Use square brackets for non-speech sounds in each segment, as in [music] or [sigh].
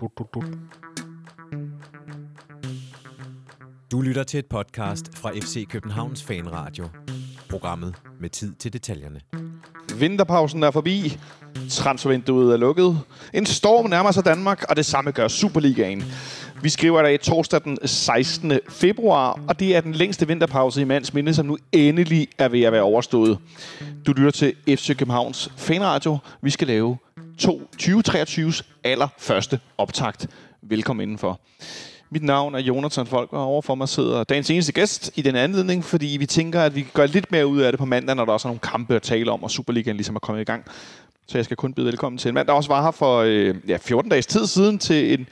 Du, du, du. Du lytter til et podcast fra FC Københavns Fanradio. Programmet med tid til detaljerne. Vinterpausen er forbi. Transfervinduet er lukket. En storm nærmer sig Danmark, og det samme gør Superligaen. Vi skriver i dag torsdag den 16. februar, og det er den længste vinterpause i mands minde, som nu endelig er ved at være overstået. Du lytter til FC Københavns Fanradio. Vi skal lave 2023's allerførste optakt. Velkommen indenfor. Mit navn er Jonathan Folk, og overfor mig sidder dagens eneste gæst i den anledning, fordi vi tænker, at vi kan gøre lidt mere ud af det på mandag, når der også er nogle kampe at tale om, og Superligaen ligesom er kommet i gang. Så jeg skal kun byde velkommen til en mand, der også var her for øh, ja, 14 dages tid siden til en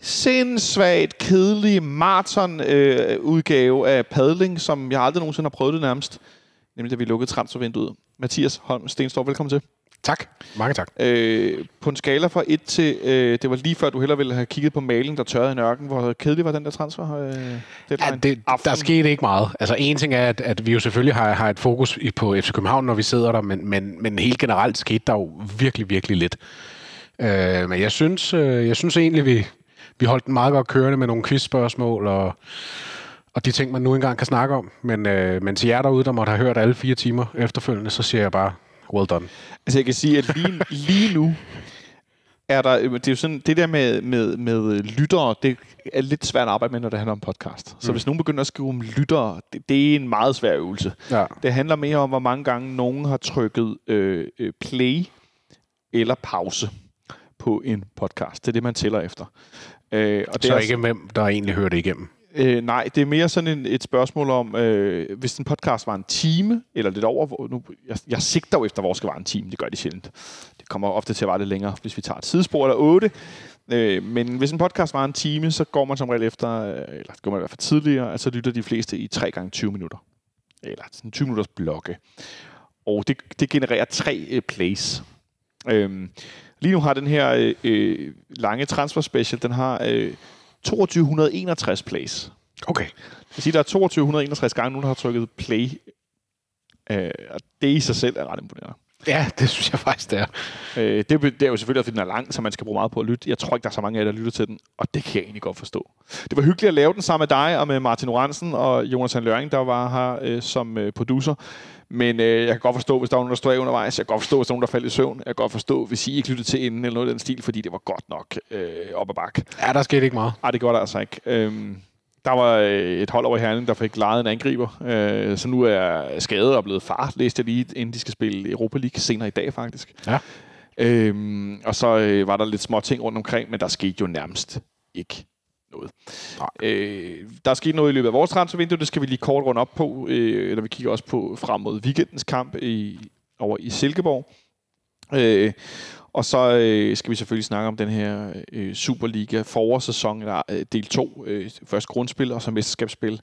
sindssvagt, kedelig maraton-udgave øh, af padling, som jeg aldrig nogensinde har prøvet det nærmest. Nemlig da vi lukkede transfervinduet. Mathias Holm Stenstorp, velkommen til. Tak. Mange tak. Øh, på en skala fra 1 til, øh, det var lige før, du hellere ville have kigget på malen, der tørrede i nørken. Hvor kedelig var den der transfer? Øh, ja, det, der skete ikke meget. Altså en ting er, at, at vi jo selvfølgelig har, har et fokus på FC København, når vi sidder der, men, men, men helt generelt skete der jo virkelig, virkelig lidt. Øh, men jeg synes, øh, jeg synes egentlig, vi, vi holdt den meget godt kørende med nogle quizspørgsmål og, og de ting, man nu engang kan snakke om. Men, øh, men til jer derude, der måtte have hørt alle fire timer efterfølgende, så siger jeg bare, well done. Altså jeg kan sige, at lige, lige nu er der, det er jo sådan, det der med, med, med lyttere, det er lidt svært at arbejde med, når det handler om podcast. Så mm. hvis nogen begynder at skrive om lyttere, det, det er en meget svær øvelse. Ja. Det handler mere om, hvor mange gange nogen har trykket øh, øh play eller pause på en podcast. Det er det, man tæller efter. Øh, og det så er ikke hvem, der egentlig hører det igennem? Øh, nej, det er mere sådan en, et spørgsmål om, øh, hvis en podcast var en time, eller lidt over, nu, jeg, jeg sigter jo efter, hvor skal være en time, det gør de sjældent. Det kommer ofte til at være lidt længere, hvis vi tager et sidespor eller otte. Øh, men hvis en podcast var en time, så går man som regel efter, øh, eller går man i hvert fald tidligere, altså lytter de fleste i 3 gange 20 minutter. Eller sådan 20 minutters blokke. Og det, det genererer tre øh, plays. Øh, lige nu har den her øh, øh, lange transfer special, den har... Øh, 2261 plays. Okay. Det vil sige, der er 2261 gange, nogen har trykket play. Øh, og det i sig selv er ret imponerende. Ja, det synes jeg faktisk, det er. Øh, det, det er jo selvfølgelig, fordi den er lang, så man skal bruge meget på at lytte. Jeg tror ikke, der er så mange af jer, der lytter til den, og det kan jeg egentlig godt forstå. Det var hyggeligt at lave den sammen med dig og med Martin Oransen og Jonas Løring, der var her øh, som øh, producer. Men øh, jeg kan godt forstå, hvis der var nogen, der stod af undervejs. Jeg kan godt forstå, hvis der var nogen, der faldt i søvn. Jeg kan godt forstå, hvis I ikke lyttede til inden eller noget af den stil, fordi det var godt nok øh, op ad bakke. Ja, der skete ikke meget. Nej, det gjorde der altså ikke. Øhm, der var øh, et hold over Herning, der fik lejet en angriber, øh, så nu er skadet og blevet far, læste jeg lige, inden de skal spille Europa League senere i dag faktisk. Ja. Øhm, og så øh, var der lidt små ting rundt omkring, men der skete jo nærmest ikke noget. Øh, der er sket noget i løbet af vores transfervindue, det skal vi lige kort runde op på, øh, når vi kigger også på frem mod weekendens kamp i, over i Silkeborg. Øh, og så øh, skal vi selvfølgelig snakke om den her øh, Superliga forårssæson, eller øh, del 2, øh, først grundspil og så mesterskabsspil,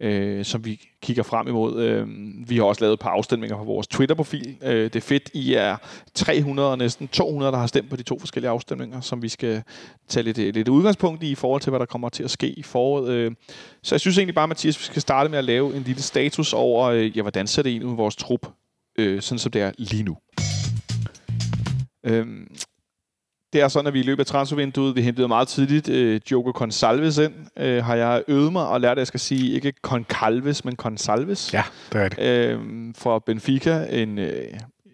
øh, som vi kigger frem imod. Øh, vi har også lavet et par afstemninger på vores Twitter-profil. Øh, det er fedt, I er 300 og næsten 200, der har stemt på de to forskellige afstemninger, som vi skal tage lidt, øh, lidt udgangspunkt i, i forhold til, hvad der kommer til at ske i foråret. Øh, så jeg synes egentlig bare, Mathias, vi skal starte med at lave en lille status over, øh, ja, hvordan ser det ind ud i vores trup, øh, sådan som det er lige nu. Øhm, det er sådan, at vi i løbet af transfervinduet, vi hentede meget tidligt øh, Joker Consalves ind. Øh, har jeg øvet mig og lært, at jeg skal sige ikke Concalves, men Consalves. Ja, det er det. Øhm, for Benfica. En, øh,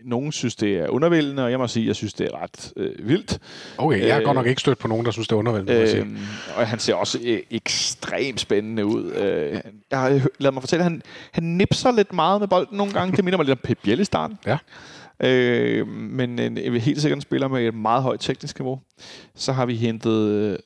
nogen synes, det er undervældende, og jeg må sige, at jeg synes, det er ret øh, vildt. Okay, jeg har øh, godt nok ikke stødt på nogen, der synes, det er undervældende. Øh, og han ser også øh, ekstremt spændende ud. Øh, jeg har lavet mig fortælle, at han, han nipser lidt meget med bolden nogle gange. Det minder mig lidt om Pep Biel i starten. Ja. Øh, men en, en, helt sikkert en spiller med et meget højt teknisk niveau. Så har vi hentet øh,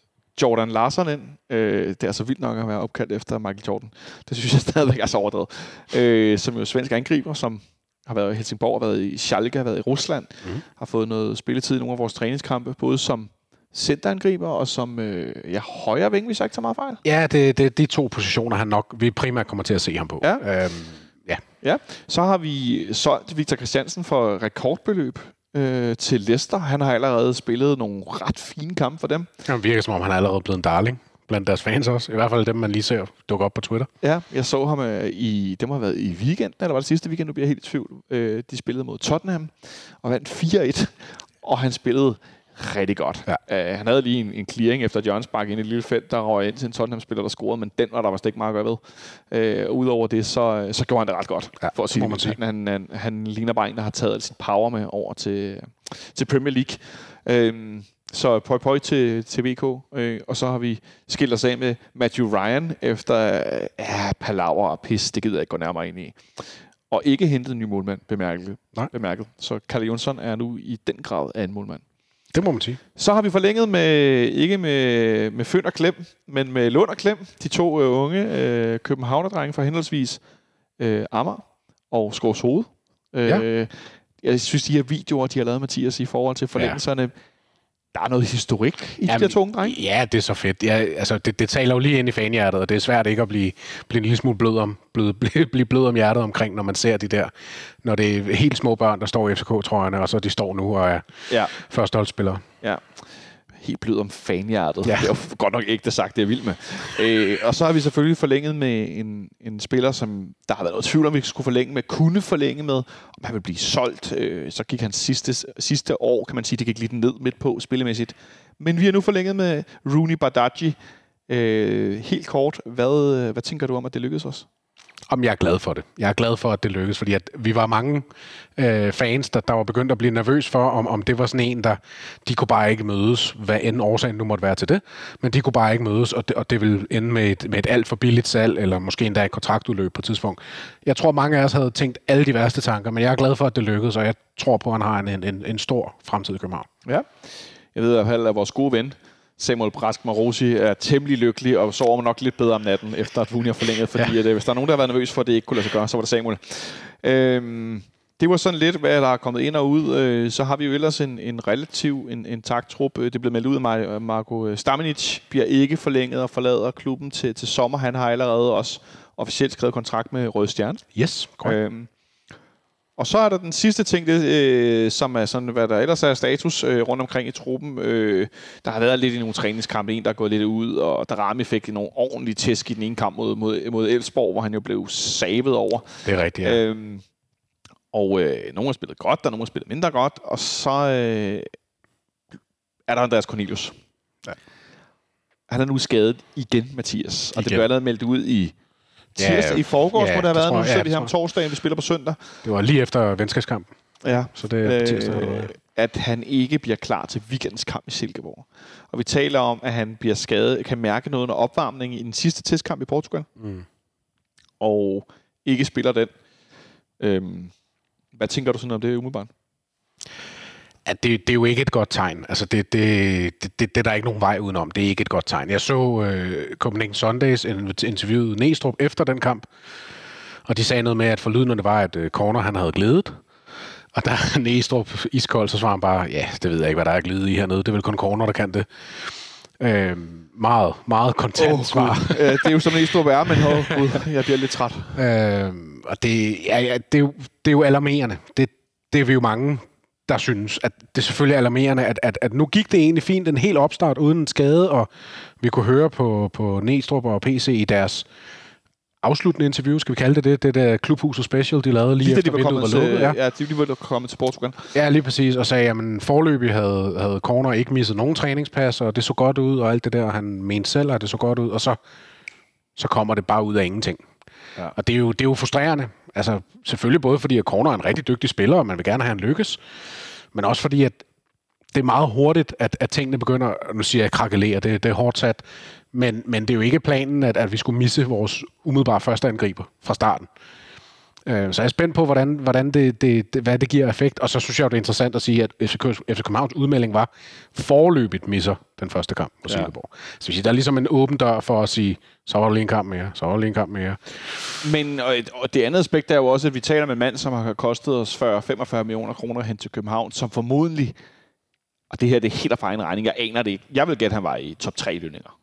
Jordan Larsen ind. Øh, det er så vildt nok at være opkaldt efter Michael Jordan. Det synes jeg [laughs] stadigvæk er så overdrevet. Øh, som jo svensk angriber, som har været i Helsingborg, har været i Schalke, har været i Rusland, mm. har fået noget spilletid i nogle af vores træningskampe, både som centerangriber og som øh, ja, højre ving, hvis jeg ikke tager meget fejl. Ja, det, det er de to positioner, han nok vi primært kommer til at se ham på. Ja. Øhm, Ja. Så har vi solgt Victor Christiansen for rekordbeløb øh, til Leicester. Han har allerede spillet nogle ret fine kampe for dem. Det virker som om, han er allerede blevet en darling blandt deres fans også. I hvert fald dem, man lige ser dukke op på Twitter. Ja, jeg så ham øh, i, det må have været i weekenden, eller var det sidste weekend, nu bliver jeg helt i tvivl. Øh, de spillede mod Tottenham og vandt 4-1, og han spillede rigtig godt. Ja. Uh, han havde lige en, en clearing efter John spark ind i et lille felt, der røg ind til en Tottenham-spiller, der scorede, men den var der vist ikke meget at gøre ved. Uh, Udover det, så, så gjorde han det ret godt, ja, for at sige det. Sige. Han, han, han ligner bare en, der har taget sit power med over til, til Premier League. Uh, så pøj pøj til, til VK, øh, og så har vi skilt os af med Matthew Ryan efter øh, ja, palaver og pis, det gider jeg ikke gå nærmere ind i. Og ikke hentet en ny målmand, bemærket. Nej. bemærket. Så Kalle Jonsson er nu i den grad af en målmand. Det må man sige. Så har vi forlænget med, ikke med, med Føn og Klem, men med Lund og Klem, de to øh, unge øh, københavnerdrenge fra henholdsvis øh, Ammer og Skovs Hoved. Øh, ja. Jeg synes, de her videoer, de har lavet, Mathias, i forhold til forlængelserne, ja der er noget historik i Jamen, de der tunge drenge. Ja, det er så fedt. Ja, altså, det, det taler jo lige ind i fanhjertet, og det er svært ikke at blive, blive en lille smule blød om, [laughs] blive, blive blød om hjertet omkring, når man ser de der, når det er helt små børn, der står i FCK-trøjerne, og så de står nu og er ja. førsteholdsspillere. Ja helt blød om fanhjertet. Ja. [laughs] Det er godt nok ikke det sagt, det er vildt med. Øh, og så har vi selvfølgelig forlænget med en, en spiller, som der har været noget tvivl om, vi skulle forlænge med, kunne forlænge med, om han vil blive solgt. Øh, så gik han sidste, sidste år, kan man sige, det gik lidt ned midt på spillemæssigt. Men vi har nu forlænget med Rooney Badaji. Øh, helt kort, hvad, hvad tænker du om, at det lykkedes os? Om jeg er glad for det. Jeg er glad for, at det lykkedes, fordi at vi var mange øh, fans, der, der var begyndt at blive nervøs for, om, om det var sådan en, der de kunne bare ikke mødes, hvad end årsagen nu måtte være til det, men de kunne bare ikke mødes, og det, og det ville ende med et, med et alt for billigt salg, eller måske endda et kontraktudløb på et tidspunkt. Jeg tror, mange af os havde tænkt alle de værste tanker, men jeg er glad for, at det lykkedes, og jeg tror på, at han har en, en, en stor fremtid i København. Ja, jeg ved i hvert fald, at vores gode ven, Samuel Brask Marosi er temmelig lykkelig og sover nok lidt bedre om natten, efter at Vuni har forlænget, fordi ja. at, øh, hvis der er nogen, der har været nervøs for, at det ikke kunne lade sig gøre, så var det Samuel. Øhm, det var sådan lidt, hvad der er kommet ind og ud. Øh, så har vi jo ellers en, en relativ en, en taktrup. Øh, det blev meldt ud af Marco Stamenic, bliver ikke forlænget og forlader klubben til, til sommer. Han har allerede også officielt skrevet kontrakt med Røde Stjerne. Yes, korrekt. Øhm, og så er der den sidste ting, det, øh, som er sådan, hvad der ellers er status øh, rundt omkring i truppen. Øh, der har været lidt i nogle træningskampe, en der er gået lidt ud, og der Rami fik nogle ordentlige tæsk i den ene kamp mod, mod, mod Elfsborg, hvor han jo blev savet over. Det er rigtigt, ja. Øhm, og øh, nogle har spillet godt, der er nogle har spillet mindre godt, og så øh, er der Andreas Cornelius. Ja. Han er nu skadet igen, Mathias. Og igen. det blev allerede meldt ud i tirsdag ja, i forgårs, ja, hvor der har været. Nu ser vi her om torsdagen, vi spiller på søndag. Det var lige efter venskabskampen. Ja. Så det er øh, tirsdag. At han ikke bliver klar til weekendens kamp i Silkeborg. Og vi taler om, at han bliver skadet, kan mærke noget under opvarmning i den sidste testkamp i Portugal. Mm. Og ikke spiller den. Øhm, hvad tænker du sådan om det umiddelbart? At det, det er jo ikke et godt tegn. Altså det, det, det, det, det er der ikke nogen vej udenom. Det er ikke et godt tegn. Jeg så uh, Copenhagen Sundays interviewet Næstrup efter den kamp, og de sagde noget med, at forlydende var, at uh, Corner han havde glædet. Og der Næstrup iskold, så svarer han bare, ja, det ved jeg ikke, hvad der er glædet i hernede. Det er vel kun Corner, der kan det. Uh, meget, meget kontant oh, svar. det er jo som Næstrup er, men oh, Gud, jeg bliver lidt træt. Uh, og det, ja, ja, det, er jo, det er jo alarmerende. Det, det er vi jo mange, der synes, at det er selvfølgelig alarmerende, at, at, at nu gik det egentlig fint, en hel opstart uden en skade, og vi kunne høre på, på Næstrup og PC i deres afsluttende interview, skal vi kalde det det, det der klubhuset special, de lavede lige, lige efter de var vinduet var lukket. Ja, ja de, var kommet til Portugal. Ja, lige præcis, og sagde, at forløbig havde, havde Corner ikke misset nogen træningspas, og det så godt ud, og alt det der, han mente selv, at det så godt ud, og så, så kommer det bare ud af ingenting. Ja. Og det er, jo, det er jo frustrerende. Altså, selvfølgelig både fordi, at Corner er en rigtig dygtig spiller, og man vil gerne have en lykkes, men også fordi, at det er meget hurtigt, at, at tingene begynder, nu siger jeg krakelere, det, det er hårdt sat, men, men det er jo ikke planen, at, at vi skulle misse vores umiddelbare første angriber fra starten. Øh, så jeg er spændt på, hvordan, hvordan det, det, det, hvad det giver effekt. Og så synes jeg, det er interessant at sige, at FC, FC Københavns udmelding var forløbigt misser den første kamp på Silkeborg. Ja. Så der er ligesom en åben dør for at sige, så var der lige en kamp mere, så var der lige en kamp mere. Men og, og det andet aspekt er jo også, at vi taler med en mand, som har kostet os 40-45 millioner kroner hen til København, som formodentlig, og det her det er helt af egen regning, jeg aner det ikke. Jeg vil gætte, at han var i top 3 lønninger.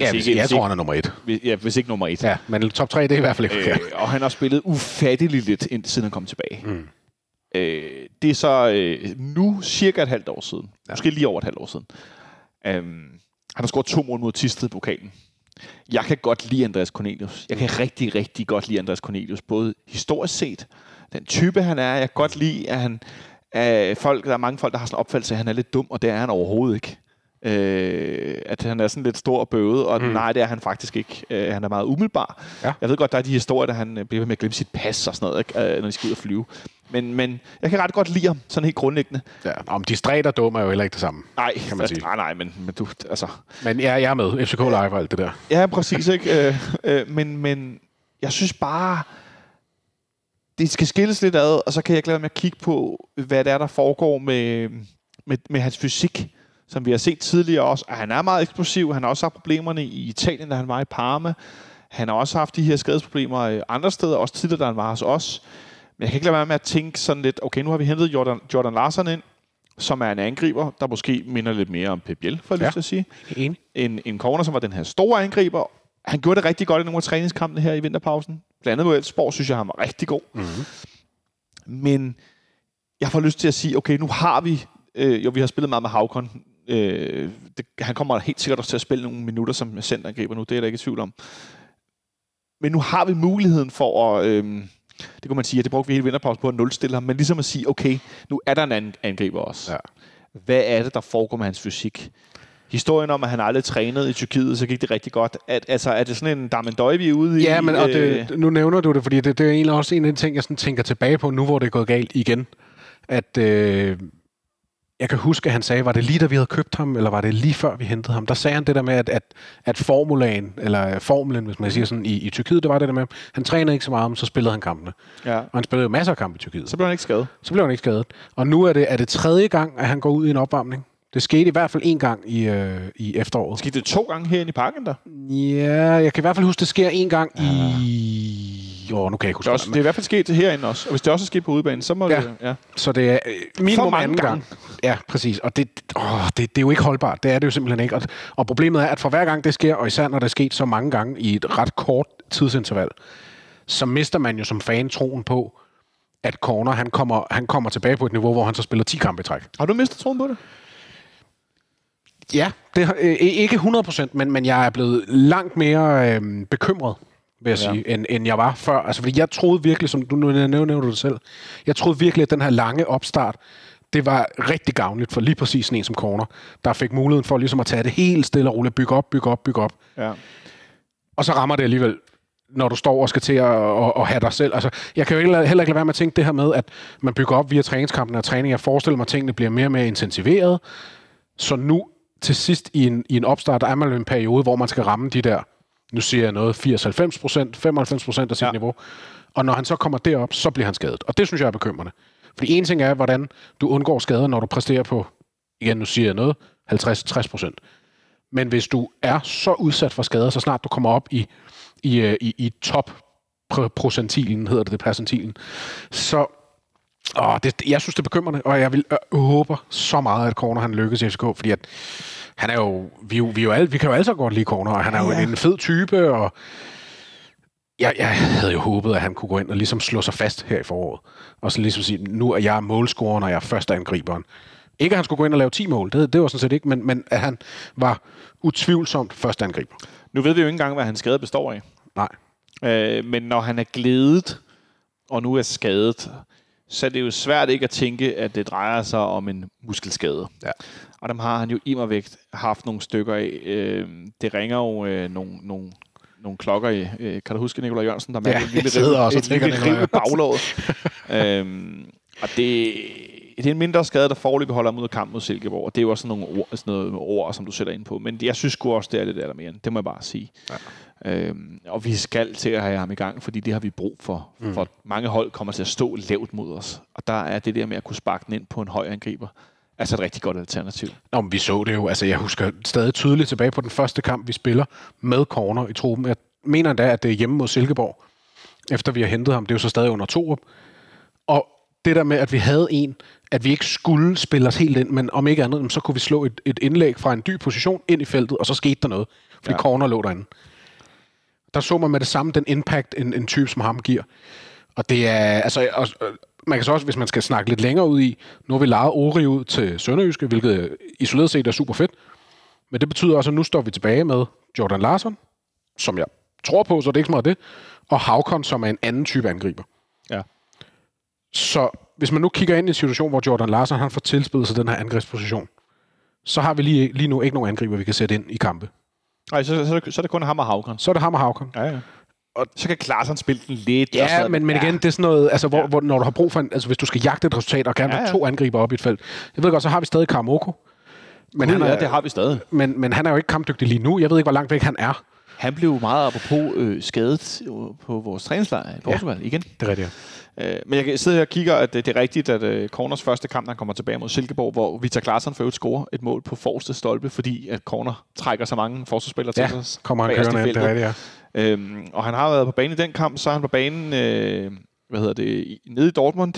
Ja, hvis, ikke, jeg tror, han er nummer et. Hvis, ja, hvis ikke nummer et. Ja, men top 3, det er i hvert fald ikke øh, Og han har spillet ufatteligt lidt, siden han kom tilbage. Mm. Øh, det er så øh, nu cirka et halvt år siden. Ja. Måske lige over et halvt år siden. Um, han har scoret to mål mod Tisted i pokalen. Jeg kan godt lide Andreas Cornelius. Jeg kan rigtig, rigtig godt lide Andreas Cornelius. Både historisk set, den type han er. Jeg kan godt lide, at han af folk, der er mange folk, der har sådan en opfattelse at han er lidt dum, og det er han overhovedet ikke. Øh, at han er sådan lidt stor og bøvet, og mm. nej, det er han faktisk ikke. Øh, han er meget umiddelbar. Ja. Jeg ved godt, der er de historier, der han øh, bliver med at glemme sit pas og sådan noget, ikke? Øh, når de skal ud og flyve. Men, men jeg kan ret godt lide ham, sådan helt grundlæggende. Ja, om distræt og dum er jo heller ikke det samme. Nej, Kan man sige. nej, nej, men, men du, altså... Men ja, jeg er med. FCK Live og alt det der. Ja, præcis, ikke? Øh, øh, men, men jeg synes bare, det skal skilles lidt ad, og så kan jeg være med at kigge på, hvad det er, der foregår med, med, med hans fysik, som vi har set tidligere også. At han er meget eksplosiv, han har også haft problemerne i Italien, da han var i Parma. Han har også haft de her skadesproblemer øh, andre steder, også tidligere, da han var hos os. Men jeg kan ikke lade være med at tænke sådan lidt, okay, nu har vi hentet Jordan, Jordan Larsen ind, som er en angriber, der måske minder lidt mere om Pep Biel, for jeg ja. Lyst til at sige Enig. en, en corner, som var den her store angriber. Han gjorde det rigtig godt i nogle af træningskampene her i vinterpausen. Blandt andet mod Elfsborg, synes jeg, han var rigtig god. Mm-hmm. Men jeg får lyst til at sige, okay, nu har vi... Øh, jo, vi har spillet meget med Havkon. Øh, det, han kommer helt sikkert også til at spille nogle minutter som centerangriber nu, det er da ikke i tvivl om. Men nu har vi muligheden for at... Øh, det kunne man sige, at det brugte vi hele vinterpausen på at nulstille ham, men ligesom at sige, okay, nu er der en anden angriber også. Ja. Hvad er det, der foregår med hans fysik? Historien om, at han aldrig trænede i Tyrkiet, så gik det rigtig godt. At, altså, er det sådan en Damendøj, vi er ude i? Ja, men og Øh, det, nu nævner du det, fordi det, det er egentlig også en af de ting, jeg sådan tænker tilbage på, nu hvor det er gået galt igen. At øh, jeg kan huske, at han sagde, var det lige da vi havde købt ham, eller var det lige før vi hentede ham? Der sagde han det der med, at, at, at formulaen, eller formlen, hvis man siger sådan, i, i Tyrkiet, det var det der med, han trænede ikke så meget, men så spillede han kampene. ja. Og han spillede jo masser af kampe i Tyrkiet. Så blev han ikke skadet. Så blev han ikke skadet. Og nu er det, er det tredje gang, at han går ud i en opvarmning. Det skete i hvert fald en gang i, øh, i efteråret. Skete det to gange herinde i parken der? Ja, jeg kan i hvert fald huske, det sker en gang i... Jo, nu kan jeg ikke Det er, huske også, det. er i hvert fald sket herinde også. Og hvis det også er sket på udebanen, så må Ja. det... Ja. Så det er øh, minimum mange anden gange. gang. Ja, præcis. Og det, åh, det, det er jo ikke holdbart. Det er det jo simpelthen ikke. Og, og problemet er, at for hver gang det sker, og især når det er sket så mange gange i et ret kort tidsinterval, så mister man jo som fan troen på, at Corner han kommer, han kommer tilbage på et niveau, hvor han så spiller 10 kampe i træk. Har du mistet troen på det? Ja, det, øh, ikke 100%, men, men jeg er blevet langt mere øh, bekymret, vil jeg Ja. sige, end, end jeg var før. Altså, fordi jeg troede virkelig, som du nu nævner du det selv, jeg troede virkelig, at den her lange opstart, det var rigtig gavnligt for lige præcis en som Corner, der fik muligheden for ligesom at tage det helt stille og roligt, bygge op, bygge op, bygge op. Ja. Og så rammer det alligevel, når du står og skal til at, at, at have dig selv. Altså, jeg kan jo heller heller ikke lade være med at tænke det her med, at man bygger op via træningskampene og træning. Jeg forestiller mig, at tingene bliver mere og mere intensiveret. Så nu til sidst i en, i en opstart, der er man en periode, hvor man skal ramme de der, nu siger jeg noget, 80-90 procent, 95 procent af sit Ja. niveau. Og når han så kommer derop, så bliver han skadet. Og det synes jeg er bekymrende. Fordi en ting er, hvordan du undgår skader, når du præsterer på, igen nu siger jeg noget, 50-60 procent. Men hvis du er så udsat for skader, så snart du kommer op i, i, øh, i, i top pr- procentilen, hedder det det, percentilen, så åh, det, jeg synes, det er bekymrende, og jeg vil, øh, håber så meget, at Corner han lykkes i FCK, fordi at han er jo, vi, jo, vi, er jo alle, vi kan jo alle så godt lide Corner, og han er jo Ja. en fed type, og jeg, jeg havde jo håbet, at han kunne gå ind og ligesom slå sig fast her i foråret. Og så ligesom sige, nu er jeg målscoren, og jeg er første angriberen. Ikke at han skulle gå ind og lave 10 mål, det, det var sådan set ikke, men, men at han var utvivlsomt første angriber. Nu ved vi jo ikke engang, hvad hans skade består af. Nej. Øh, men når han er glædet, og nu er skadet, så er det jo svært ikke at tænke, at det drejer sig om en muskelskade. Ja. Og dem har han jo immer vægt haft nogle stykker af. Øh, det ringer jo øh, nogle, nogle, nogle klokker i. Øh, kan du huske Nikolaj Jørgensen, der Ja, mærker et lille også og et tænker lille Nikolaj riv i baglåret. øhm, og det, det er en mindre skade, der forløbig holder af kamp mod Silkeborg. Det er jo også sådan nogle ord, sådan noget ord, som du sætter ind på. Men jeg synes sgu også, det er lidt der mere. Det må jeg bare sige. Ja. Øhm, og vi skal til at have ham i gang, fordi det har vi brug for. Mm. For mange hold kommer til at stå lavt mod os. Og der er det der med at kunne sparke den ind på en høj angriber, altså et rigtig godt alternativ. Nå, men vi så det jo. Altså, jeg husker stadig tydeligt tilbage på den første kamp, vi spiller med corner i truppen. Jeg mener endda, at det er hjemme mod Silkeborg, efter vi har hentet ham. Det er jo så stadig under to. Og det der med, at vi havde en, at vi ikke skulle spille os helt ind, men om ikke andet, så kunne vi slå et, et indlæg fra en dyb position ind i feltet, og så skete der noget, fordi Ja. corner lå derinde. Der så man med det samme den impact, en, en type som ham giver. Og det er, altså, og, man kan så også, hvis man skal snakke lidt længere ud i, nu har vi lejet Ori ud til Sønderjyske, hvilket isoleret set er super fedt. Men det betyder også, at nu står vi tilbage med Jordan Larsen, som jeg tror på, så det er ikke så meget det, og Havkon, som er en anden type angriber. Ja. Så hvis man nu kigger ind i en situation, hvor Jordan Larsen han får tilspillet sig den her angrebsposition, så har vi lige, lige nu ikke nogen angriber, vi kan sætte ind i kampe. Nej, så, så, så, så er det kun ham og Havgren. Så er det ham og Havkon. Ja, ja. Og så kan Klaarsson spille den lidt. og Ja, så- men, men igen, det er sådan noget, altså, hvor, Ja. ja. hvor, når du har brug for en, altså hvis du skal jagte et resultat og gerne Ja, ja, ja. ja. to angriber op i et felt. Jeg ved godt, så har vi stadig Karamoko. Men, Gud, han er, ja, det har vi stadig. men, men han er jo ikke kampdygtig lige nu. Jeg ved ikke, hvor langt væk han er. Han blev meget apropos øh, skadet øh, på vores træningslejr i Portugal ja. igen. Det er rigtigt. Øh, men jeg kan sidde her og kigger, at det, det er rigtigt, at øh, Corners første kamp, han kommer tilbage mod Silkeborg, hvor Victor Klaarsson for øvrigt scorer et mål på forreste stolpe, fordi at Corner trækker så mange forsvarsspillere Ja, til sig. kommer han kørende ind, det er rigtigt, ja. Øhm, og han har været på banen i den kamp, så er han på banen øh, hvad hedder det, nede i Dortmund.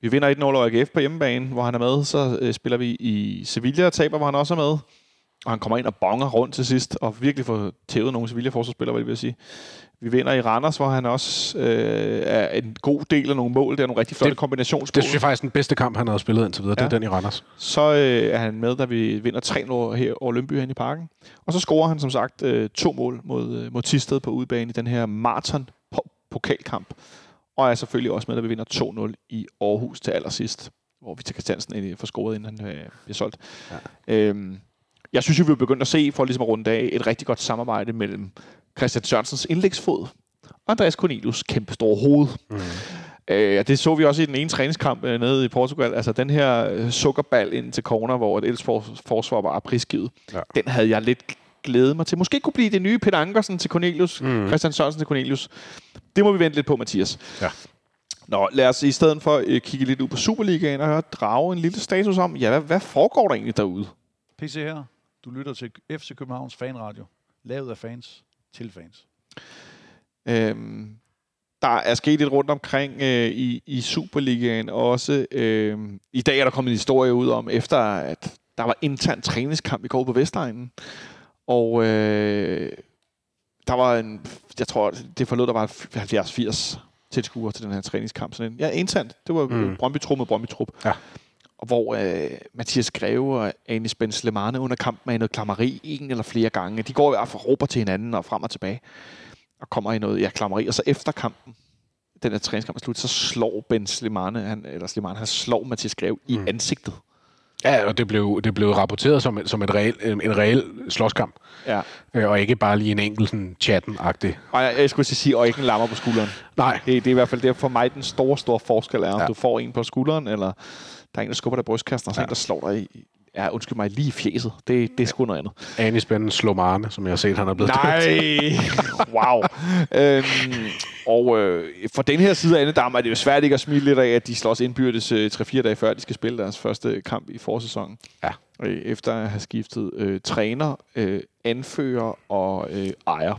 Vi vinder 1-0 over AGF på hjemmebane, hvor han er med. Så øh, spiller vi i Sevilla og taber, hvor han også er med. Og han kommer ind og bonger rundt til sidst, og virkelig får tævet nogle Sevilla-forsvarsspillere, vil sige. Vi vinder i Randers, hvor han også øh, er en god del af nogle mål. Det er nogle rigtig flotte Det- kombinationsmål. Det synes jeg faktisk er den bedste kamp, han har spillet indtil videre. Ja. Det er den i Randers. Så øh, er han med, da vi vinder 3-0 her over Lønby hen i parken. Og så scorer han som sagt øh, to mål mod, øh, mod Tisted på udebane i den her maraton pokalkamp. Og er selvfølgelig også med, da vi vinder 2-0 i Aarhus til allersidst, hvor vi til Christiansen får scoret, inden han øh, bliver solgt. Ja. Øhm, jeg synes jo, vi er begyndt at se, for ligesom at runde af, et rigtig godt samarbejde mellem Christian Sørensens indlægsfod og Andreas Cornelius kæmpe store hoved. Mm. Øh, og det så vi også i den ene træningskamp øh, nede i Portugal. Altså den her øh, sukkerball ind til corner, hvor et Elfsborg forsvar var prisgivet. Ja. Den havde jeg lidt glædet mig til. Måske kunne blive det nye Peter Ankersen til Cornelius. Mm. Mm. Christian Sørensen til Cornelius. Det må vi vente lidt på, Mathias. Ja. Nå, lad os i stedet for øh, kigge lidt ud på Superligaen og høre, drage en lille status om, ja, hvad, hvad foregår der egentlig derude? PC her. Du lytter til FC Københavns Fanradio. Lavet af fans til fans. Øhm, der er sket lidt rundt omkring øh, i, i Superligaen også. Øhm, I dag er der kommet en historie ud om, efter at der var intern træningskamp i går på Vestegnen. Og øh, der var en, jeg tror, det forlod, der var 70-80 tilskuere til den her træningskamp. Sådan en, ja, internt. Det var mm. Brøndby-trup mod Brøndby-trup. Ja. Og hvor øh, Mathias Greve og Anis Benz Lemane under kampen er i noget klammeri en eller flere gange. De går i hvert fald råber til hinanden og frem og tilbage og kommer i noget ja, klammeri. Og så efter kampen, den her træningskamp er slut, så slår Ben Slimane, han, eller Slimane, han slår Mathias Greve mm. i ansigtet. Ja, og det blev, det blev rapporteret som, som et reel, en reel slåskamp, Ja. øh, og ikke bare lige en enkelt sådan chatten-agtig. Og jeg, jeg skulle sige, og ikke en lammer på skulderen. Nej, Det, det er i hvert fald det, for mig den store, store forskel er, om. Ja. du får en på skulderen, eller der er en, der skubber dig i brystkassen, og så ja. En, der slår dig i, ja, undskyld mig, lige fjeset. Det, det er sgu noget andet. Anis Ben Slomane, som jeg har set, han er blevet. Nej! wow. øhm, og øh, for den her side af Annedam er det jo svært ikke at smile lidt af, at de slås indbyrdes øh, 3-4 dage før, de skal spille deres første kamp i forsæsonen. Ja. Øh, efter at have skiftet øh, træner, øh, anfører og øh, ejer.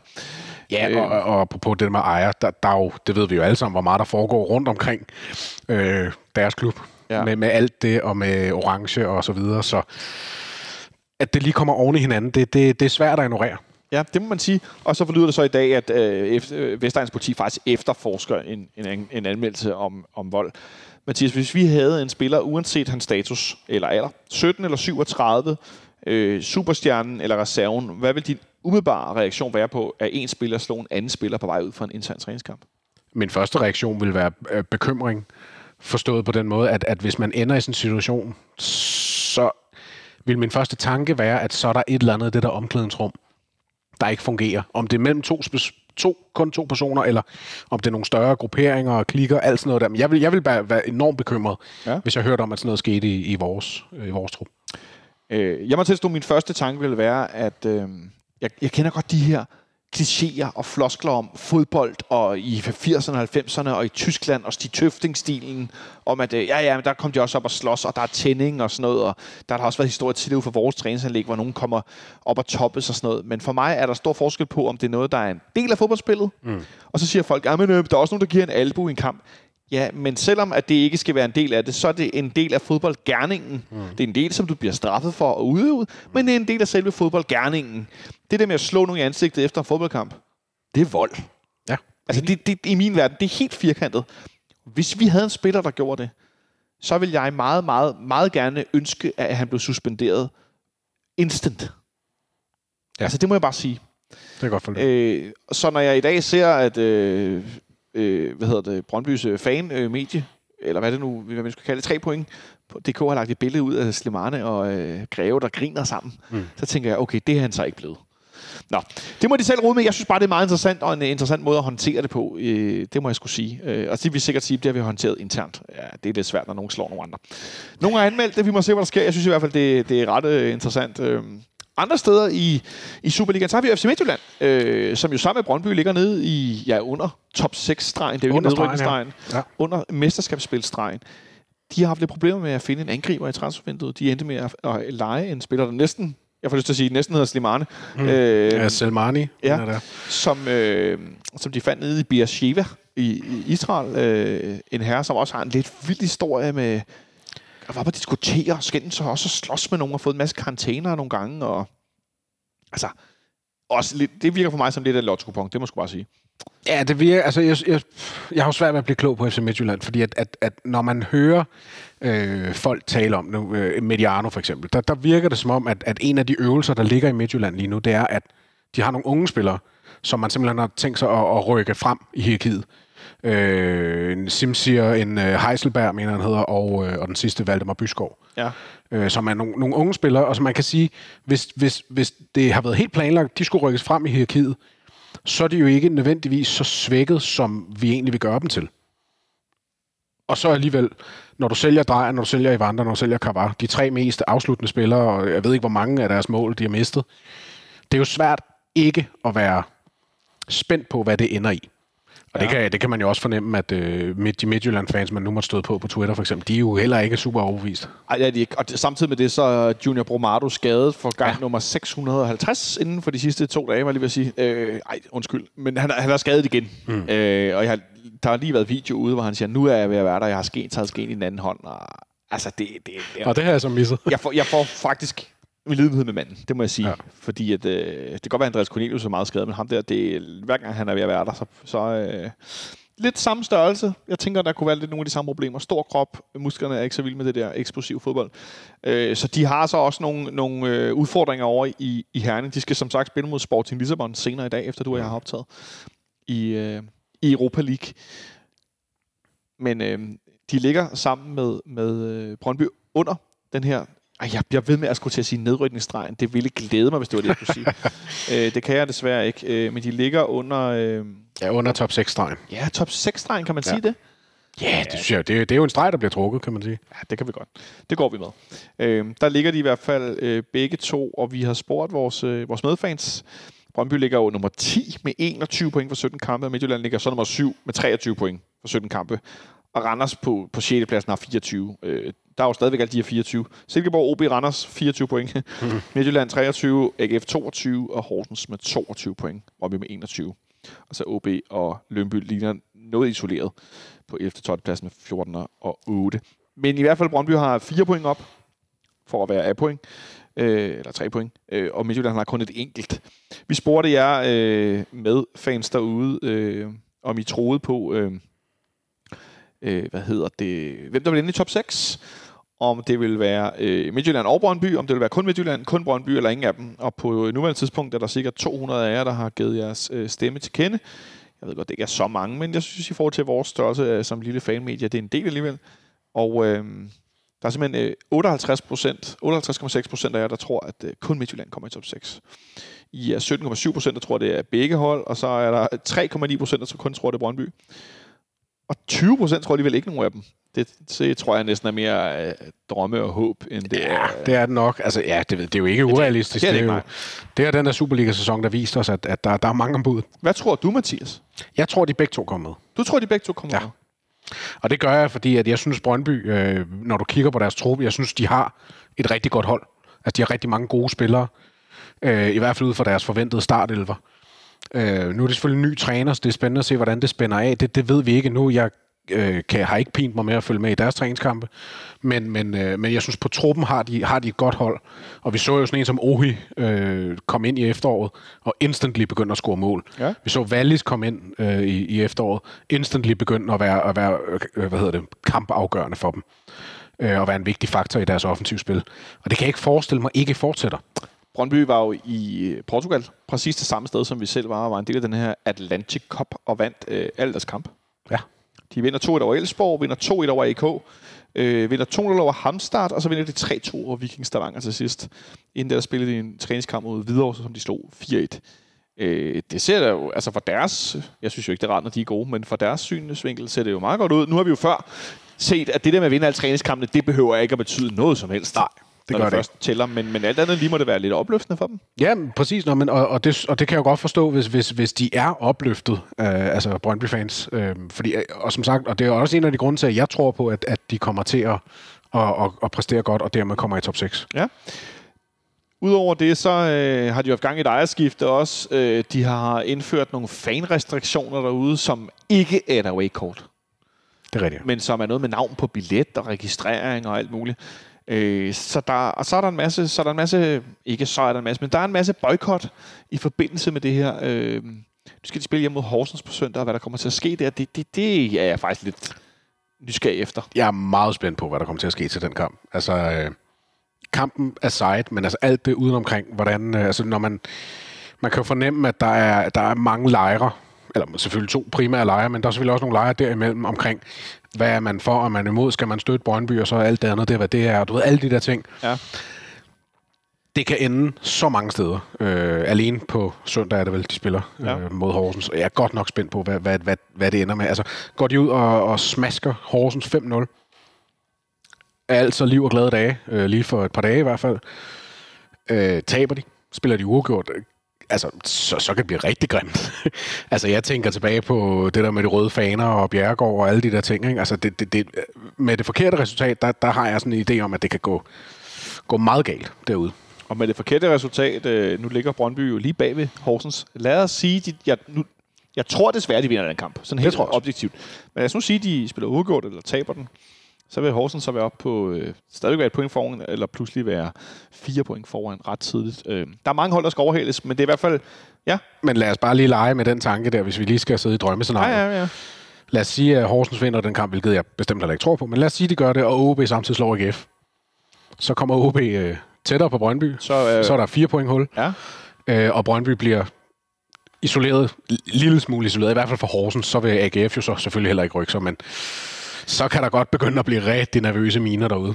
Ja, Øh. og, og, og på det med ejer, der, der er jo, det ved vi jo alle sammen, hvor meget der foregår rundt omkring øh, deres klub. Ja. Med, med alt det, og med orange og så videre. Så at det lige kommer oven i hinanden, det, det, det er svært at ignorere. Ja, det må man sige. Og så forlyder det så i dag, at øh, øh, Vestegns politi faktisk efterforsker en, en, en anmeldelse om, om vold. Mathias, hvis vi havde en spiller, uanset hans status eller alder, 17 eller 37, øh, superstjernen eller reserven, hvad vil din umiddelbare reaktion være på, at en spiller slår en anden spiller på vej ud fra en intern træningskamp? Min første reaktion vil være øh, bekymring, forstået på den måde, at, at hvis man ender i sådan en situation, så vil min første tanke være, at så er der et eller andet i det der omklædningsrum, der ikke fungerer. Om det er mellem to, to kun to personer, eller om det er nogle større grupperinger og klikker, alt sådan noget der. Men jeg vil, jeg vil bare være enormt bekymret, Ja. hvis jeg hørte om, at sådan noget skete i, i, vores, i vores trup. Øh, jeg må tilstå, at min første tanke ville være, at øh, jeg, jeg kender godt de her klichéer og floskler om fodbold og i 80'erne og 90'erne og i Tyskland og Stig Tøfting-stilen om, at øh, ja, ja, men der kom de også op og slås, og der er tænding og sådan noget, og der har også været historie tidligere for vores træningsanlæg, hvor nogen kommer op og toppes og sådan noget. Men for mig er der stor forskel på, om det er noget, der er en del af fodboldspillet, mm. og så siger folk, ja, men øh, der er også nogen, der giver en albu i en kamp. Ja, men selvom at det ikke skal være en del af det, så er det en del af fodboldgærningen. Mm. Det er en del, som du bliver straffet for at udøve, men det er en del af selve fodboldgærningen. Det der med at slå nogen i ansigtet efter en fodboldkamp, det er vold. Ja. Altså, det, det, i min verden, det er helt firkantet. Hvis vi havde en spiller, der gjorde det, så vil jeg meget, meget, meget gerne ønske, at han blev suspenderet instant. Ja. Ja. Altså, det må jeg bare sige. Det er godt for det. Øh, så når jeg i dag ser, at øh, øh, hvad hedder det, Brøndbys øh, fan-medie eller hvad det nu, hvad man skal kalde det, tre point. DK har lagt et billede ud af Slimane og øh, Greve, der griner sammen. Mm. Så tænker jeg, okay, det er han så ikke blevet. Nå, det må de selv rode med. Jeg synes bare, det er meget interessant, og en interessant måde at håndtere det på. Øh, det må jeg skulle sige. Øh, og det vil sikkert sige, det har vi håndteret internt. Ja, det er lidt svært, når nogen slår nogle andre. Nogle har anmeldt det, vi må se, hvad der sker. Jeg synes i hvert fald, det, det er ret øh, interessant. Øh, andre steder i, i Superligaen, så har vi FC Midtjylland, øh, som jo sammen med Brøndby ligger nede i, ja, under top 6-stregen. Det er jo ikke Under stregen, nedrykningsstregen. ja. Ja. Under mesterskabsspilstregen. De har haft lidt problemer med at finde en angriber i transfervinduet. De endte med at, at lege en spiller, der næsten, jeg får lyst til at sige, næsten hedder Slimane. Mm. Øh, Ja, Selmani. Ja. er der. som, øh, som de fandt nede i Beersheva i, i Israel. Øh, en herre, som også har en lidt vild historie med... Og var på at diskutere og skændes og også slås med nogen og fået en masse karantæner nogle gange. Og, altså, også lidt, det virker for mig som lidt af et lotto det må jeg bare sige. Ja, det virker, altså jeg, jeg, jeg har jo svært ved at blive klog på FC Midtjylland, fordi at, at, at når man hører øh, folk tale om nu, øh, Mediano for eksempel, der, der virker det som om, at, at en af de øvelser, der ligger i Midtjylland lige nu, det er, at de har nogle unge spillere, som man simpelthen har tænkt sig at, at rykke frem i hierarkiet. Øh, en Simsier, en øh, Heiselberg, mener han hedder, og, øh, og den sidste, Valdemar Byskov Ja. øh, som er nogle, nogle unge spillere, og som man kan sige, hvis, hvis, hvis det har været helt planlagt, de skulle rykkes frem i hierarkiet, så er de jo ikke nødvendigvis så svækket, som vi egentlig vil gøre dem til. Og så alligevel, når du sælger Drejer, når du sælger Evander, når du sælger Kavar, de tre mest afsluttende spillere, og jeg ved ikke, hvor mange af deres mål, de har mistet, det er jo svært ikke at være spændt på, hvad det ender i. Og ja. det, kan, det kan man jo også fornemme, at øh, midt, de Midtjylland-fans, man nu måtte støde på på Twitter for eksempel, de er jo heller ikke super overbevist. Ej, er de. Og samtidig med det, så er Junior Bromado skadet for gang ja. nummer 650 inden for de sidste to dage, var jeg lige ved at sige. Øh, ej, undskyld. Men han, er- han er skadet igen. Mm. Øh, og jeg der har lige været video ude, hvor han siger, nu er jeg ved at være der, jeg har sken, taget sken i den anden hånd. Og, altså, det, det, det, Og det har jeg så misset. jeg, får, jeg får faktisk en lidenhed med manden, det må jeg sige. Ja. Fordi at, øh, det kan godt være, at Andreas Cornelius er meget skadet, men ham der, det, hver gang han er ved at være der, så, så øh, lidt samme størrelse. Jeg tænker, der kunne være lidt nogle af de samme problemer. Stor krop, musklerne er ikke så vilde med det der eksplosive fodbold. Øh, så de har så også nogle, nogle øh, udfordringer over i, i Herning. De skal som sagt spille mod Sporting Lissabon senere i dag, efter du og jeg har optaget i, øh, i Europa League. Men øh, de ligger sammen med, med øh, Brøndby under den her ej, jeg bliver ved med at skulle til at sige nedrykningsstregen. Det ville glæde mig, hvis det var det, jeg skulle sige. [laughs] øh, det kan jeg desværre ikke. Øh, men de ligger under... Øh, Ja, under top 6-stregen. ja, top 6-stregen, kan man ja. Ja. sige det? Ja, det synes jeg, det, det er jo en streg, der bliver trukket, kan man sige. Ja, det kan vi godt. Det går vi med. Øh, der ligger de i hvert fald øh, begge to, og vi har spurgt vores, øh, vores medfans. Brøndby ligger jo nummer 10 med 21 point for 17 kampe, og Midtjylland ligger så nummer 7 med 23 point for 17 kampe. Og Randers på, på 6. pladsen har 24. Øh, der er jo stadigvæk alle de her 24. Silkeborg, OB, Randers 24 point. [laughs] Midtjylland 23, AGF 22 og Horsens med 22 point. Brøndby med 21. Og så OB og Lønby ligner noget isoleret på 11. 12. pladsen med 14 og 8. Men i hvert fald Brøndby har 4 point op for at være A-point. Øh, eller 3 point. Øh, og Midtjylland har kun et enkelt. Vi spurgte jer øh, med fans derude, øh, om I troede på, øh, øh, hvad hedder det, hvem der vil ende i top 6 om det vil være øh, Midtjylland og Brøndby, om det vil være kun Midtjylland, kun Brøndby eller ingen af dem. Og på øh, nuværende tidspunkt er der sikkert 200 af jer, der har givet jeres øh, stemme til kende. Jeg ved godt, det ikke er så mange, men jeg synes, i forhold til vores størrelse øh, som lille fanmedie, det er en del alligevel. Og øh, der er simpelthen øh, 58 procent, 58,6 procent af jer, der tror, at øh, kun Midtjylland kommer i top 6. I er 17,7 procent, der tror, det er begge hold, og så er der 3,9 procent, der kun tror, det er Brøndby. Og 20 procent tror alligevel ikke nogen af dem. Det, det tror jeg næsten er mere øh, drømme og håb, end det Ja, er... det er det nok. Altså, ja, det, det er jo ikke urealistisk. det er det er ikke, jo, det er den der Superliga-sæson, der viste os, at, at der, der er mange ombud. Hvad tror du, Mathias? Jeg tror, de begge to kommer med. Du tror, de begge to kommer Ja. med? Og det gør jeg, fordi at jeg synes, Brøndby, øh, når du kigger på deres trup, jeg synes, de har et rigtig godt hold. Altså, de har rigtig mange gode spillere. Øh, I hvert fald ud fra deres forventede startelver. Øh, nu er det selvfølgelig en ny træner, så det er spændende at se, hvordan det spænder af. Det, det ved vi ikke nu. Jeg øh, kan, har ikke pint mig med at følge med i deres træningskampe. Men, men, øh, men jeg synes, på truppen har de, har de et godt hold. Og vi så jo sådan en som Ohi øh, kom ind i efteråret, og instantly begyndte at score mål. Ja. Vi så Wallis komme ind øh, i, i efteråret, instantly begyndte at være, at være øh, hvad hedder det, kampafgørende for dem. Øh, og være en vigtig faktor i deres offensivspil. Og det kan jeg ikke forestille mig ikke fortsætter. Brøndby var jo i øh, Portugal, præcis det samme sted, som vi selv var, og var en del af den her Atlantic Cup, og vandt øh, alle deres kamp. Ja. De vinder 2-1 over Elsborg, vinder 2-1 over AK, øh, vinder 2-0 over Hamstart, og så vinder de 3-2 over Viking Stavanger til sidst. Inden der spillede de en træningskamp mod Hvidovre, som de slog 4-1. Øh, det ser da jo, altså for deres, jeg synes jo ikke, det er rart, når de er gode, men for deres synsvinkel ser det jo meget godt ud. Nu har vi jo før set, at det der med at vinde alle træningskampene, det behøver ikke at betyde noget som helst. Nej, det når gør det først tæller, men, men alt andet lige må det være lidt opløftende for dem. Ja, præcis. Nå, men, og, og, det, og det kan jeg jo godt forstå, hvis, hvis, hvis de er opløftet, øh, altså Brøndby-fans. Øh, fordi, og som sagt, og det er også en af de grunde til, at jeg tror på, at, at de kommer til at, at, at, at præstere godt, og dermed kommer i top 6. Ja. Udover det, så øh, har de jo haft gang i et ejerskifte også. Øh, de har indført nogle fanrestriktioner derude, som ikke er et away-kort, Det er rigtigt. men som er noget med navn på billet og registrering og alt muligt. Øh, så der, og så er der en masse, så er der en masse, ikke så er der en masse, men der er en masse boykot i forbindelse med det her. Øh, nu skal de spille hjemme mod Horsens på søndag, og hvad der kommer til at ske der, det, det, det er jeg faktisk lidt nysgerrig efter. Jeg er meget spændt på, hvad der kommer til at ske til den kamp. Altså, øh, kampen aside, men altså alt det udenomkring, hvordan, øh, altså når man, man kan jo fornemme, at der er, der er mange lejre, eller selvfølgelig to primære lejre, men der er selvfølgelig også nogle lejre derimellem omkring, hvad er man for, og man imod, skal man støtte Brøndby, og så alt det andet, det er, hvad det er, og du ved, alle de der ting. Ja. Det kan ende så mange steder. Øh, alene på søndag er det vel, de spiller Ja. øh, mod Horsens. Jeg er godt nok spændt på, hvad, hvad, hvad, hvad det ender med. Altså, går de ud og, og smasker Horsens 5-0, er altså liv og glade dage, øh, lige for et par dage i hvert fald. Øh, taber de, spiller de uafgjort, øh, altså, så, så kan det blive rigtig grimt. [laughs] altså, jeg tænker tilbage på det der med de røde faner og Bjergård og alle de der ting. Ikke? Altså, det, det, det, med det forkerte resultat, der, der har jeg sådan en idé om, at det kan gå, gå meget galt derude. Og med det forkerte resultat, øh, nu ligger Brøndby jo lige bag ved Horsens. Lad os sige, de, jeg, nu, jeg tror desværre, de vinder den kamp. Sådan helt tror jeg også. objektivt. Men lad os nu sige, de spiller uafgjort eller taber den. Så vil Horsens så være op på øh, stadigvæk være et point foran, eller pludselig være fire point foran ret tidligt. Øh, der er mange hold, der skal overhales, men det er i hvert fald... Ja, Men lad os bare lige lege med den tanke der, hvis vi lige skal sidde i ja, drømmescenariet. ja, ja. Lad os sige, at Horsens vinder den kamp, hvilket jeg bestemt heller ikke tror på, men lad os sige, at de gør det, og OB samtidig slår AGF. Så kommer OB øh, tættere på Brøndby. Så, øh, Så er der fire point hul, ja. øh, og Brøndby bliver isoleret, lille smule isoleret, i hvert fald for Horsens, så vil AGF jo så selvfølgelig heller ikke rykke sig, men så kan der godt begynde at blive rigtig nervøse miner derude.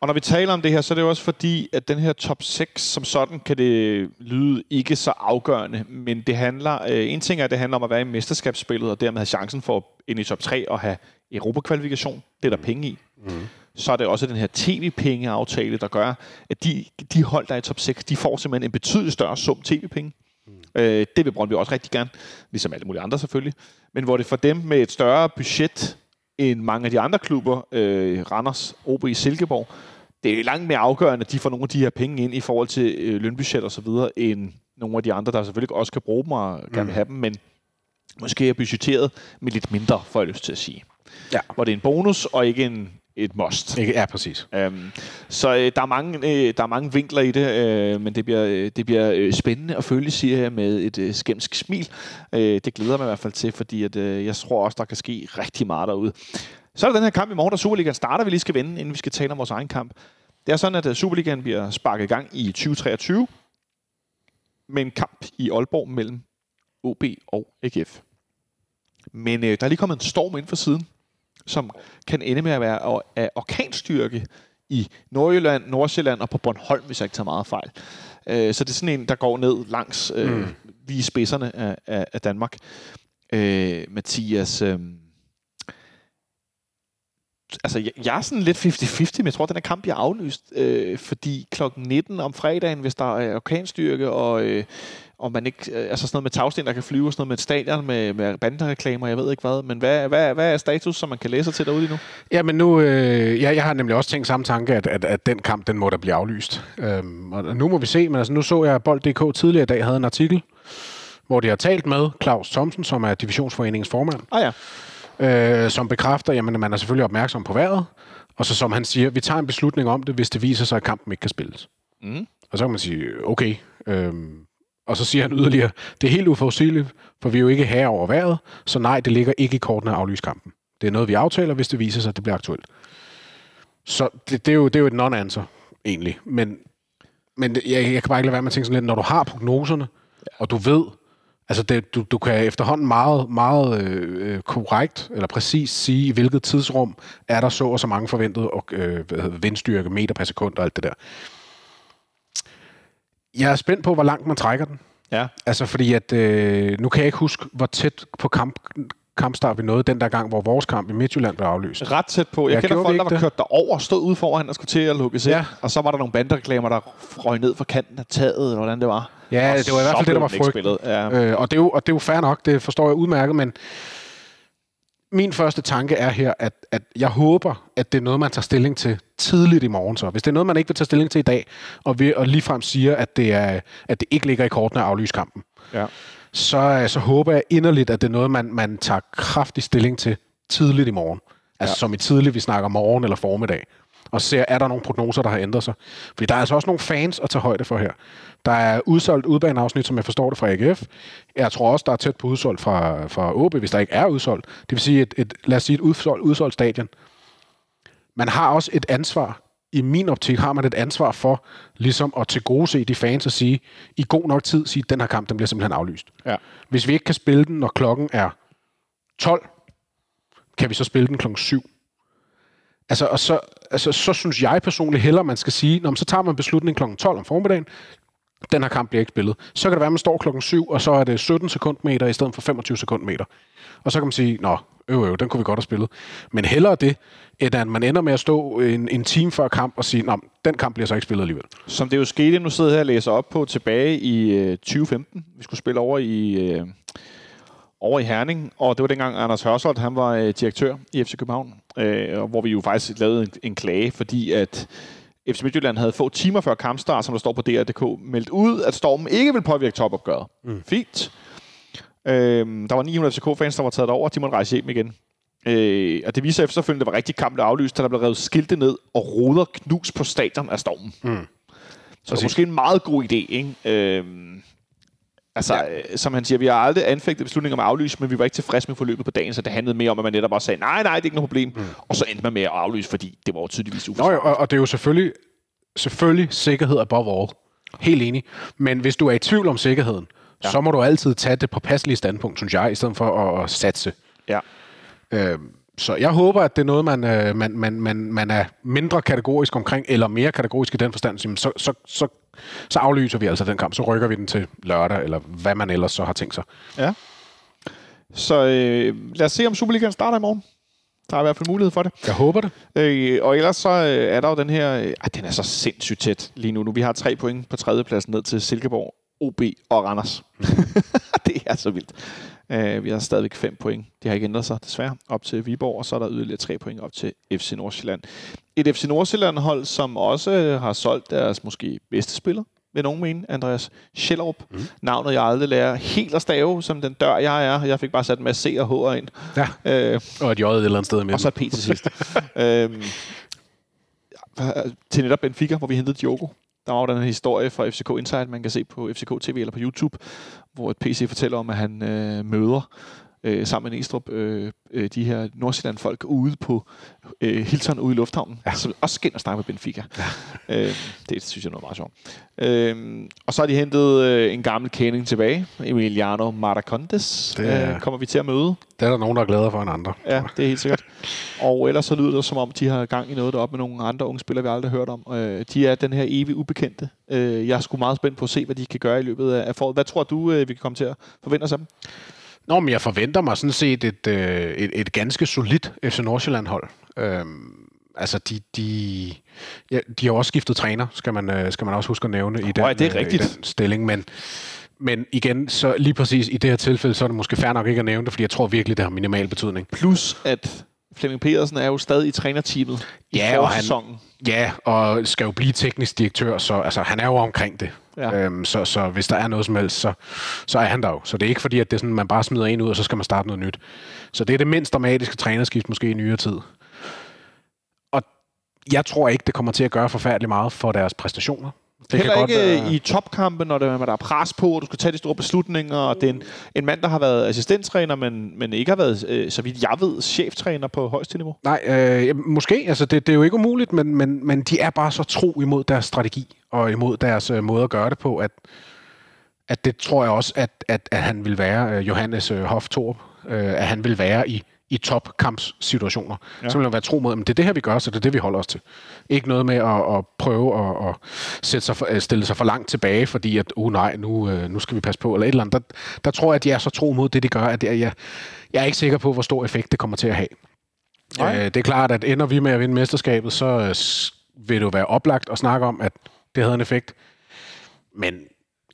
Og når vi taler om det her, så er det jo også fordi, at den her top 6, som sådan kan det lyde ikke så afgørende, men det handler, øh, en ting er, at det handler om at være i mesterskabsspillet, og dermed have chancen for at ind i top 3 og have Europa-kvalifikation. Det er der penge i. Mm. Så er det også den her tv-penge-aftale, der gør, at de, de hold, der er i top 6, de får simpelthen en betydeligt større sum tv-penge. Mm. Øh, det vil Brøndby også rigtig gerne, ligesom alle mulige andre selvfølgelig. Men hvor det for dem med et større budget end mange af de andre klubber, øh, Randers, OB, Silkeborg, det er langt mere afgørende, at de får nogle af de her penge ind i forhold til øh, lønbudget og så videre, end nogle af de andre, der selvfølgelig også kan bruge dem og gerne vil have dem, men måske er budgetteret med lidt mindre, får jeg lyst til at sige. Ja. Hvor det er en bonus og ikke en, et must. Ja, præcis. Um, så øh, der, er mange, øh, der er mange vinkler i det, øh, men det bliver, øh, det bliver øh, spændende at følge, siger jeg med et øh, skæmsk smil. Øh, det glæder mig i hvert fald til, fordi at, øh, jeg tror også, der kan ske rigtig meget derude. Så er der den her kamp i morgen, der Superligaen starter, vi lige skal vende, inden vi skal tale om vores egen kamp. Det er sådan, at øh, Superligaen bliver sparket i gang i 2023 med en kamp i Aalborg mellem OB og AGF. Men øh, der er lige kommet en storm ind for siden, som kan ende med at være af orkanstyrke i Nordjylland, Nordsjælland og på Bornholm, hvis jeg ikke tager meget fejl. Øh, så det er sådan en, der går ned langs øh, mm. lige spidserne af, af, af Danmark. Øh, Mathias, øh, altså jeg, jeg er sådan lidt 50-50, men jeg tror, at den her kamp bliver aflyst, øh, fordi klokken 19 om fredagen, hvis der er orkanstyrke, og, øh, og man ikke, øh, altså sådan noget med tagsten, der kan flyve, og sådan noget med et stadion med, med bandereklamer, jeg ved ikke hvad, men hvad, hvad, hvad er status, som man kan læse sig til derude lige nu? Ja, men nu, øh, jeg, jeg har nemlig også tænkt samme tanke, at, at, at den kamp, den må der blive aflyst. Øhm, og nu må vi se, men altså nu så jeg, at Bold.dk tidligere i dag havde en artikel, hvor de har talt med Claus Thomsen, som er divisionsforeningens formand, Ah ja, øh, som bekræfter, at man er selvfølgelig opmærksom på vejret, og så som han siger, vi tager en beslutning om det, hvis det viser sig, at kampen ikke kan spilles. Mm. Og så kan man sige, okay. Øhm, og så siger han yderligere, det er helt uforudsigeligt, for vi er jo ikke her over vejret, så nej, det ligger ikke i kortene at aflyse kampen. Det er noget, vi aftaler, hvis det viser sig, at det bliver aktuelt. Så det, det, er, jo, det er jo et non-answer, egentlig. Men, men jeg, jeg kan bare ikke lade være med at tænke sådan lidt, når du har prognoserne, og du ved, Altså, det, du, du kan efterhånden meget, meget øh, korrekt eller præcis sige, i hvilket tidsrum er der så og så mange forventet og, øh, vindstyrke, meter per sekund og alt det der. Jeg er spændt på, hvor langt man trækker den. Ja. Altså, fordi at, øh, nu kan jeg ikke huske, hvor tæt på kamp, kampstart vi nåede den der gang, hvor vores kamp i Midtjylland blev aflyst. Ret tæt på. Jeg, jeg kender folk, der var det? kørt derover, stod ude foran og skulle til at lukke sig. Ja. Og så var der nogle bandereklamer, der røg ned fra kanten af taget, eller hvordan det var. Ja, og det var i hvert fald det, der var frygten. Ja. Øh, og, det er jo, og det er jo fair nok, det forstår jeg udmærket, men min første tanke er her, at, at jeg håber, at det er noget, man tager stilling til tidligt i morgen. Så. Hvis det er noget, man ikke vil tage stilling til i dag, og, vi, og ligefrem siger, at det, er, at det ikke ligger i kortene at aflyse kampen, ja. så, øh, så håber jeg inderligt, at det er noget, man, man tager kraftig stilling til tidligt i morgen. Altså ja. som i tidligt, vi snakker morgen eller formiddag. Og ser, er der nogle prognoser, der har ændret sig. Fordi der er altså også nogle fans at tage højde for her. Der er udsolgt udbaneafsnit, som jeg forstår det fra AGF. Jeg tror også, der er tæt på udsolgt fra, fra OB, hvis der ikke er udsolgt. Det vil sige, et, et, lad os sige et udsolgt, udsolgt stadion. Man har også et ansvar. I min optik har man et ansvar for ligesom at tilgodese de fans og sige, i god nok tid, sige, den her kamp den bliver simpelthen aflyst. ja. Hvis vi ikke kan spille den, når klokken er 12, kan vi så spille den klokken 7. Altså, og så, altså, så synes jeg personligt hellere, man skal sige, Nå, men så tager man beslutningen klokken 12 om formiddagen, den her kamp bliver ikke spillet. Så kan det være, at man står klokken 7, og så er det 17 sekundmeter i stedet for 25 sekundmeter. Og så kan man sige, nå, øv, øv, den kunne vi godt have spillet. Men hellere det, end at man ender med at stå en, en time før kamp og sige, nå, den kamp bliver så ikke spillet alligevel. Som det jo skete, nu sidder jeg her og læser op på tilbage i øh, 2015. Vi skulle spille over i, øh, over i Herning, og det var dengang Anders Hørsholt, han var øh, direktør i FC København, øh, og hvor vi jo faktisk lavede en, en klage, fordi at FC Midtjylland havde få timer før kampstart, som der står på DR.dk, meldt ud, at stormen ikke vil påvirke topopgøret. Mm. Fint. Øh, der var 900 FCK-fans, der var taget over, de måtte rejse hjem igen. Øh, og det viser efterfølgende, at det var rigtig kamp, der aflyst, da der blev revet skilte ned og ruder knus på stadion af stormen. Mm. Så det er måske en meget god idé, ikke? Øhm, altså, ja. som han siger, vi har aldrig anfægtet beslutninger om at aflyse, men vi var ikke tilfredse med forløbet på dagen, så det handlede mere om, at man netop bare sagde, nej, nej, det er ikke noget problem. Mm. Og så endte man med at aflyse, fordi det var jo tydeligvis Nå, uforsvarligt. jo, og, og det er jo selvfølgelig, selvfølgelig sikkerhed above all. Helt enig. Men hvis du er i tvivl om sikkerheden, ja. så må du altid tage det påpasselige standpunkt, synes jeg, i stedet for at, at satse. Ja. Øh, så jeg håber, at det er noget, man, øh, man, man, man, man er mindre kategorisk omkring, eller mere kategorisk i den forstand, så, så, så, så, aflyser vi altså den kamp, så rykker vi den til lørdag, eller hvad man ellers så har tænkt sig. ja. Så øh, lad os se, om Superligaen starter i morgen. Der er i hvert fald mulighed for det. Jeg håber det. Øh, og ellers så øh, er der jo den her... Øh, den er så sindssygt tæt lige nu. nu. Vi har tre point på tredjepladsen ned til Silkeborg, OB og Randers. [laughs] det er så vildt. Øh, vi har stadigvæk fem point. Det har ikke ændret sig, desværre, op til Viborg, og så er der yderligere tre point op til FC Nordsjælland. Et FC Nordsjælland-hold, som også øh, har solgt deres måske bedste spiller, vil nogen mene, Andreas Schellerup. Mm. Navnet, jeg aldrig lærer helt at stave, som den dør, jeg er. Jeg fik bare sat en masse C og H'er ind. Ja. Øh, Og et J et eller andet sted og imellem. så et P til sidst. [laughs] øhm, til netop Benfica, hvor vi hentede Diogo. Der var jo den her historie fra FCK Insight, man kan se på FCK TV eller på YouTube, hvor et PC fortæller om, at han øh, møder øh, sammen med Næstrup øh, øh, de her Nordsjælland-folk ude på øh, Hilton ude i lufthavnen, ja. som også skal og snakke med Benfica. Ja. Øh, det synes jeg er noget meget sjovt. Øh, og så har de hentet øh, en gammel kending tilbage, Emiliano Maracondes, Det er- øh, kommer vi til at møde. Det er der nogen, der er gladere for end andre. Ja, det er helt sikkert. Og ellers så lyder det som om, de har gang i noget deroppe med nogle andre unge spillere, vi aldrig har hørt om. Øh, de er den her evig ubekendte. Øh, jeg er sgu meget spændt på at se, hvad de kan gøre i løbet af foråret. Hvad tror du, øh, vi kan komme til at forvente os af dem? Nå, men jeg forventer mig sådan set et, øh, et, et ganske solidt FC Nordsjælland-hold. Øhm, altså, de, de, ja, de har også skiftet træner, skal man, øh, skal man også huske at nævne i den, ja, det er øh, rigtigt. i den stilling. Men, men igen, så lige præcis i det her tilfælde, så er det måske fair nok ikke at nævne det, fordi jeg tror virkelig, det har minimal betydning. Plus, at Flemming Pedersen er jo stadig i trænerteamet i Ja, og han-. Ja, og skal jo blive teknisk direktør, så altså, han er jo omkring det. Ja. Øhm, så, så hvis der er noget som helst, så, så er han der jo. Så det er ikke fordi, at det er sådan, man bare smider en ud, og så skal man starte noget nyt. Så det er det mindst dramatiske trænerskift måske i nyere tid. Og jeg tror ikke, det kommer til at gøre forfærdeligt meget for deres præstationer. Det Heller ikke være- være... i topkampe, når der, der er pres på, og du skal tage de store beslutninger, og det er en, en mand, der har været assistenttræner, men, men ikke har været, øh, så vidt jeg ved, cheftræner på højeste niveau. Nej, øh, måske. Altså, det, det er jo ikke umuligt, men, men, men de er bare så tro imod deres strategi og imod deres øh, måde at gøre det på, at, at det tror jeg også, at, at, at han vil være, øh, Johannes øh, Hoff Torp, øh, at han vil være i, i topkampssituationer. Ja. Han være tro mod, at det er det her, vi gør, så det er det, vi holder os til. Ikke noget med at, at prøve at, at sætte sig for, at stille sig for langt tilbage, fordi at, oh nej, nu, øh, nu skal vi passe på, eller et eller andet. Der, der tror jeg, at de er så tro mod det, de gør, at jeg, jeg, er ikke sikker på, hvor stor effekt det kommer til at have. Øh, det er klart, at ender vi med at vinde mesterskabet, så øh, vil det jo være oplagt at snakke om, at det havde en effekt. Men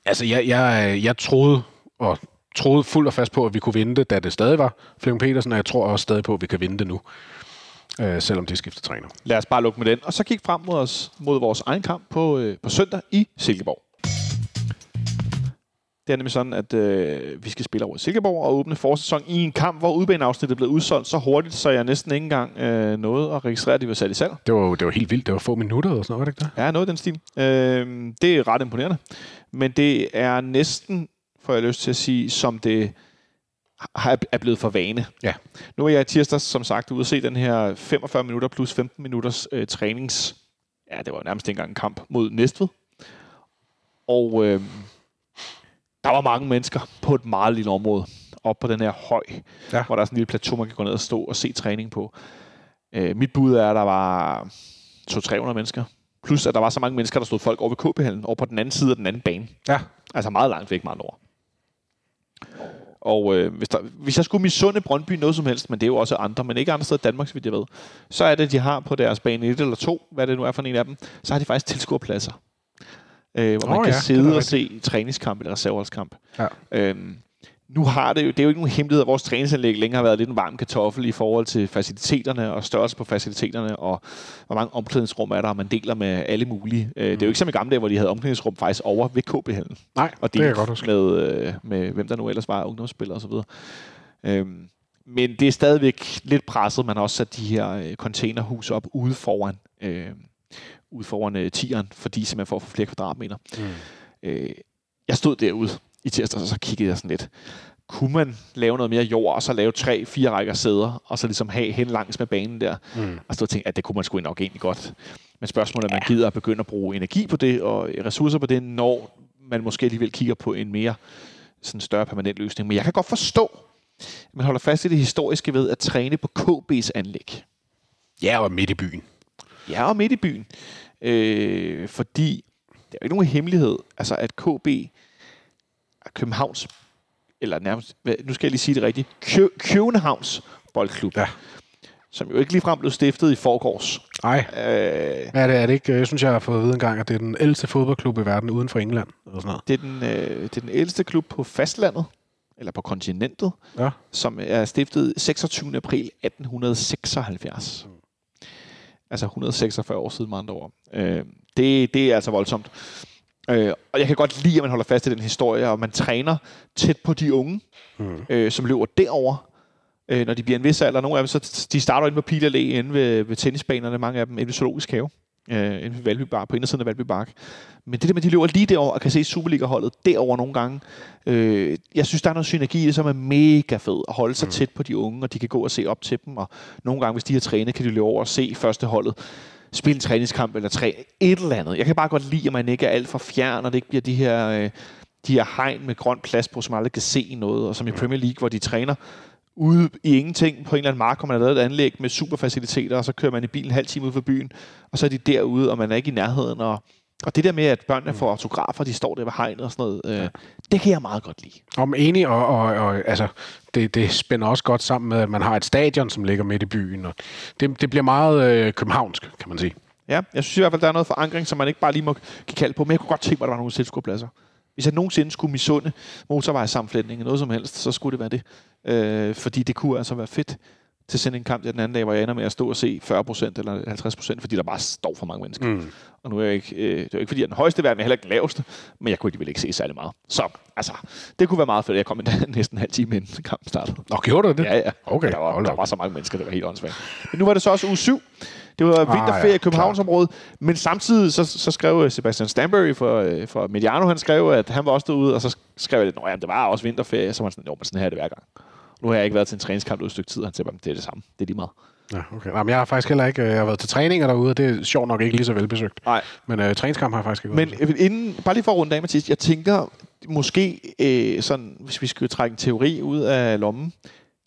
altså, jeg, jeg, jeg troede, og troede fuldt og fast på, at vi kunne vinde det, da det stadig var Flemming Petersen, og jeg tror også stadig på, at vi kan vinde det nu, øh, selvom det er skiftet træner. Lad os bare lukke med den. Og så kigge frem mod os mod vores egen kamp på, øh, på søndag i Silkeborg. Det er nemlig sådan, at øh, vi skal spille over i Silkeborg og åbne forsæson i en kamp, hvor udbaneafsnittet blev udsolgt så hurtigt, så jeg næsten ikke engang øh, nåede at registrere, at de var sat i salg. Det var, det var helt vildt. Det var få minutter eller sådan noget, var det ikke det? Ja, noget af den stil. Øh, det er ret imponerende. Men det er næsten, får jeg lyst til at sige, som det er blevet for vane. Ja. Nu er jeg i tirsdags, som sagt, ude at se den her 45 minutter plus 15 minutters øh, trænings... Ja, det var nærmest engang en kamp mod Næstved. Og øh, der var mange mennesker på et meget lille område. Op på den her høj, Ja. hvor der er sådan en lille plateau, man kan gå ned og stå og se træning på. Øh, mit bud er, at der var 200-300 mennesker. Plus, at der var så mange mennesker, der stod folk over ved KB-hallen, over på den anden side af den anden bane. Ja. Altså meget langt væk, meget over. Og øh, hvis, der, hvis jeg skulle misunde Brøndby noget som helst, men det er jo også andre, men ikke andre steder i Danmark, så vidt jeg ved, så er det, at de har på deres bane 1 eller 2, hvad det nu er for en af dem, så har de faktisk tilskuerpladser. Øh, hvor man Åh kan ja, sidde og se træningskamp eller reserveholdskamp. Ja. Øhm, nu har det jo, det er jo ikke nogen hemmelighed, at vores træningsanlæg længere har været lidt en varm kartoffel i forhold til faciliteterne og størrelse på faciliteterne, og hvor mange omklædningsrum er der, og man deler med alle mulige. Øh, Det er jo ikke som i gamle dage, hvor de havde omklædningsrum faktisk over ved KB-hallen Nej, og det jeg delt godt huske. med, øh, med, hvem der nu ellers var ungdomsspillere osv. Øhm, men det er stadigvæk lidt presset. Man har også sat de her øh, containerhus op ude foran, øh, ude foran øh, tieren, fordi simpelthen for at få flere kvadratmeter. Mm. Øh, jeg stod derude i tirsdag, så kiggede jeg sådan lidt. Kunne man lave noget mere jord, og så lave tre, fire rækker sæder, og så ligesom have hen langs med banen der? Mm. Og så tænkte at det kunne man sgu nok egentlig godt. Men spørgsmålet er, om man gider at begynde at bruge energi på det, og ressourcer på det, når man måske alligevel kigger på en mere sådan større permanent løsning. Men jeg kan godt forstå, at man holder fast i det historiske ved at træne på KB's anlæg. Ja, og midt i byen. Ja, og midt i byen. Øh, fordi det er jo ikke nogen hemmelighed, altså at KB Københavns, eller nærmest, nu skal jeg lige sige det rigtigt, Kø- Københavns boldklub, Ja. som jo ikke ligefrem blev stiftet i forgårs. Nej, Øh, er det, er det ikke? Jeg synes, jeg har fået at vide en gang, at det er den ældste fodboldklub i verden uden for England. Eller sådan noget. det, er den, øh, det er den ældste klub på fastlandet, eller på kontinentet, Ja. som er stiftet 26. april 1876. Altså 146 år siden med andre ord. Øh, det, det er altså voldsomt. Øh, og jeg kan godt lide, at man holder fast i den historie, og man træner tæt på de unge, Mm. øh, som løber derover, øh, når de bliver en vis alder. Nogle af dem, så de starter inde på Pil Allé, inde ved, ved tennisbanerne, mange af dem inde ved Zoologisk Have, øh, inde ved Valby Bar, på indersiden af Valby Bark. Men det der med, at de løber lige derover og kan se Superliga-holdet derover nogle gange, øh, jeg synes, der er noget synergi i det, som er mega fed at holde sig tæt på de unge, og de kan gå og se op til dem, og nogle gange, hvis de har trænet, kan de løbe over og se første holdet spille en træningskamp eller tre, et eller andet. Jeg kan bare godt lide, at man ikke er alt for fjern, og det ikke bliver de her, øh, de her hegn med grøn plads på, som aldrig kan se noget, og som i Premier League, hvor de træner ude i ingenting på en eller anden mark, hvor man har lavet et anlæg med superfaciliteter, og så kører man i bilen en halv time ud for byen, og så er de derude, og man er ikke i nærheden, og og det der med, at børnene får autografer, de står der ved hegnet og sådan noget, øh, det kan jeg meget godt lide. Om enig, og, og, og altså, det, det spænder også godt sammen med, at man har et stadion, som ligger midt i byen. Og det, det bliver meget øh, københavnsk, kan man sige. Ja, jeg synes i hvert fald, der er noget forankring, som man ikke bare lige må give kald på, men jeg kunne godt tænke mig, at der var nogle tilskuerpladser. Hvis jeg nogensinde skulle misunde motorvejssammenflætning eller noget som helst, så skulle det være det. Øh, fordi det kunne altså være fedt til sådan en kamp der den anden dag, hvor jeg ender med at stå og se 40% eller 50%, fordi der bare står for mange mennesker. Mm. Og nu er jeg ikke, øh, det er jo ikke fordi, jeg er den højeste værd, men er heller ikke den laveste, men jeg kunne alligevel ikke se særlig meget. Så altså, det kunne være meget fedt. Jeg kom endda [laughs] næsten en halv time inden kampen startede. Nå, gjorde du det? Ja, ja. Okay, der, var, der var så mange mennesker, det var helt åndssvagt. Men nu var det så også uge 7. Det var vinterferie Ah, ja, i Københavnsområdet. Men samtidig så, så skrev Sebastian Stanbury for, øh, for Mediano, han skrev, at han var også derude, og så skrev jeg lidt, at det var også vinterferie. Så var han sådan, jo, men sådan her er det hver gang. Nu har jeg ikke været til en træningskamp ude et stykke tid. Han siger, det er det samme. Det er lige meget. Ja, okay. Jamen, jeg har faktisk heller ikke jeg har været til træninger derude, og det er sjovt nok ikke lige så velbesøgt. Nej. Men øh, træningskamp har jeg faktisk ikke Men været øh, inden, bare lige for at runde af, Mathis, jeg tænker, måske, øh, sådan, hvis vi skulle trække en teori ud af lommen,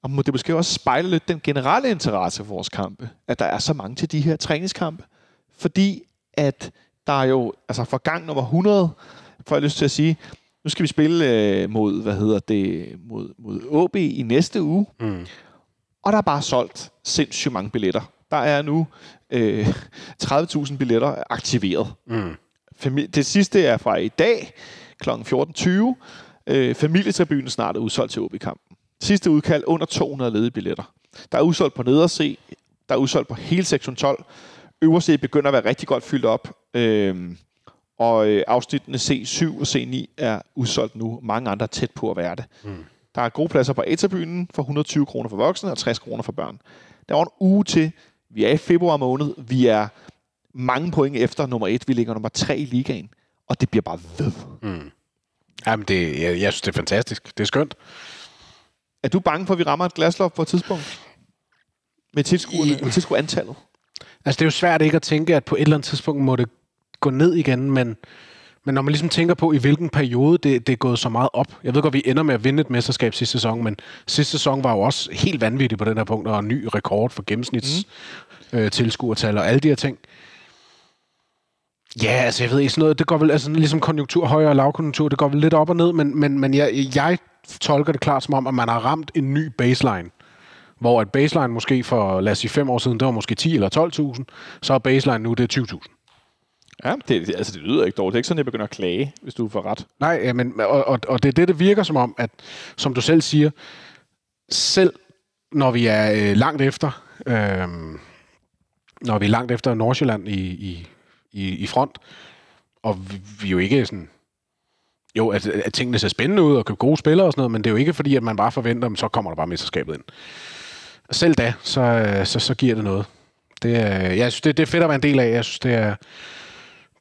og må det måske også spejle lidt den generelle interesse for vores kampe, at der er så mange til de her træningskampe. Fordi at der er jo, altså for gang nummer 100, får jeg lyst til at sige, nu skal vi spille øh, mod, hvad hedder det, mod, mod OB i næste uge. Mm. Og der er bare solgt sindssygt mange billetter. Der er nu øh, [laughs] 30.000 billetter aktiveret. Mm. Fami- det sidste er fra i dag, kl. 14.20. Øh, familietribunen snart er udsolgt til OB-kampen. Sidste udkald under 200 ledige billetter. Der er udsolgt på nederse, der er udsolgt på hele sektion 12. Øverse begynder at være rigtig godt fyldt op. Øh, og øh, afsnittene C7 og C9 er udsolgt nu. Mange andre er tæt på at være det. Mm. Der er gode pladser på A-tribunen for 120 kroner for voksne og 60 kroner for børn. Der er en uge til. Vi er i februar måned. Vi er mange point efter nummer et. Vi ligger nummer tre i ligaen. Og det bliver bare ved. Jamen, det, jeg, jeg synes, det er fantastisk. Det er skønt. Er du bange for, at vi rammer et glasloft på et tidspunkt? Med tilskuerne, med tilskuerantallet? Altså, det er jo svært ikke at tænke, at på et eller andet tidspunkt må det gå ned igen, men, men når man ligesom tænker på, i hvilken periode det, det er gået så meget op. Jeg ved godt, vi ender med at vinde et mesterskab sidste sæson, men sidste sæson var jo også helt vanvittig på den her punkt, og en ny rekord for gennemsnits mm. øh, tilskuertal og alle de her ting. Ja, altså jeg ved ikke sådan noget, det går vel altså ligesom konjunktur, højere og lavkonjunktur, det går vel lidt op og ned, men, men, men jeg, jeg tolker det klart som om, at man har ramt en ny baseline. Hvor et baseline måske for, lad os sige, fem år siden, det var måske 10 eller 12.000, så er baseline nu, det er 20.000. Ja, det, altså det lyder ikke dårligt. Det er ikke sådan, at jeg begynder at klage, hvis du får ret. Nej, men, og, og, og det er det, det virker som om, at som du selv siger, selv når vi er øh, langt efter, øh, når vi er langt efter Nordsjælland i, i, i, i front, og vi, vi er jo ikke sådan, jo, at, at tingene ser spændende ud og købe gode spillere og sådan noget, men det er jo ikke fordi, at man bare forventer, at så kommer der bare mesterskabet ind. Selv da, så, øh, så, så giver det noget. Det er, jeg synes, det, det er fedt at være en del af. Jeg synes, det er,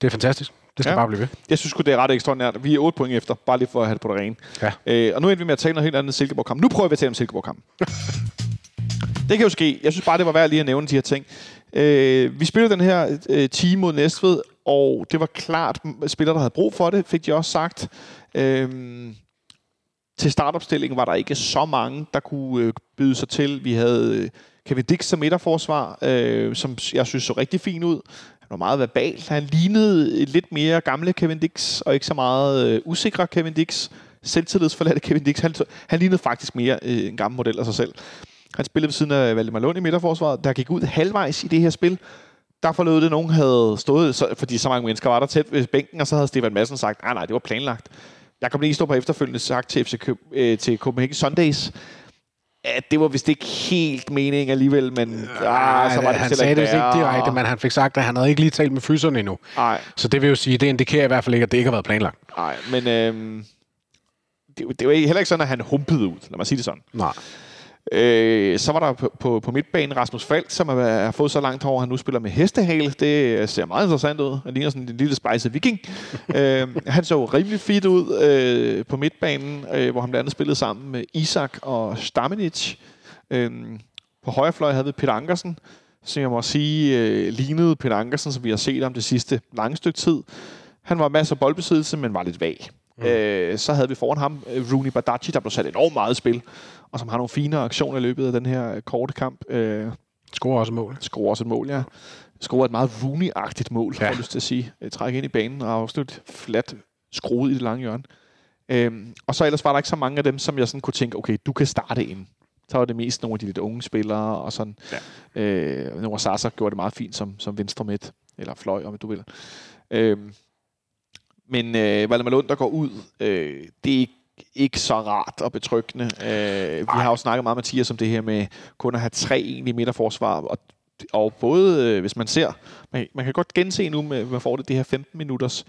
det er fantastisk. Det skal Ja. bare blive ved. Jeg synes det er ret ekstraordinært. Vi er 8 point efter, bare lige for at have det på det rene. Ja. Øh, og nu er vi med at tale noget helt andet Silkeborg-kamp. Nu prøver vi at tale om Silkeborg-kamp. [laughs] det kan jo ske. Jeg synes bare, det var værd lige at nævne de her ting. Øh, vi spillede den her øh, time mod Næstved, og det var klart, at spillere, der havde brug for det, fik de også sagt. Øh, til startopstillingen var der ikke så mange, der kunne øh, byde sig til. Vi havde øh, Kevin Dix som midterforsvar, øh, som jeg synes så rigtig fint ud. Han var meget verbal. Han lignede lidt mere gamle Kevin Dix, og ikke så meget øh, usikre Kevin Dix. Selvtillidsforladte [laughs] Kevin Dix. Han, han lignede faktisk mere øh, en gammel model af sig selv. Han spillede ved siden af Valdemar Lund i midterforsvaret, der gik ud halvvejs i det her spil. Der forlod det, at nogen havde stået, så, fordi så mange mennesker var der tæt ved bænken, og så havde Stefan Madsen sagt, nej, nej, det var planlagt. Jeg kom lige stå på efterfølgende sagt til, FC Køb, øh, til Copenhagen Sundays, at det var vist ikke helt meningen alligevel, men ah, så var det han sagde det vist ikke direkte, men han fik sagt, at han havde ikke lige talt med fyserne endnu. Nej, Så det vil jo sige, det indikerer i hvert fald ikke, at det ikke har været planlagt. nej, men øhm, det, det var heller ikke sådan, at han humpede ud, lad mig sige det sådan. Nej. Øh, så var der på, på, på midtbanen Rasmus Falk, som har, har fået så langt hår, at han nu spiller med hestehale. Det ser meget interessant ud. Han ligner sådan en lille spejset viking. [laughs] øh, han så rimelig fit ud øh, på midtbanen, øh, hvor han blandt andet spillede sammen med Isak og Stamenic. Øh, på højre fløj havde vi Peter Ankersen, som jeg må sige øh, lignede Peter Ankersen, som vi har set om det sidste lange stykke tid. Han var masser af boldbesiddelse, men var lidt vag. Mm. Øh, så havde vi foran ham øh, Rooney Badaci, der blev sat enormt meget i spil, og som har nogle fine aktioner i løbet af den her øh, korte kamp. Øh, Scorer også mål. scorer også et mål, ja. Scorer et meget Rooney-agtigt mål, ja. Har jeg lyst til at sige. Øh, Træk ind i banen og afslut flat skruet i det lange hjørne. Øhm, og så ellers var der ikke så mange af dem, som jeg sådan kunne tænke, okay, du kan starte ind. Så var det mest nogle af de lidt unge spillere, og sådan. Ja. Øh, Nora Sasa gjorde det meget fint som, som venstre midt, eller fløj, om du vil. Øhm, men øh, Valdemar Lund, der går ud, øh, det er ikke, ikke så rart og betryggende. Øh, vi har jo snakket meget, Mathias, om det her med kun at have tre egentlige midterforsvar, og, og både, øh, hvis man ser, man, man kan godt gense nu, med, man får det, det her 15 minutters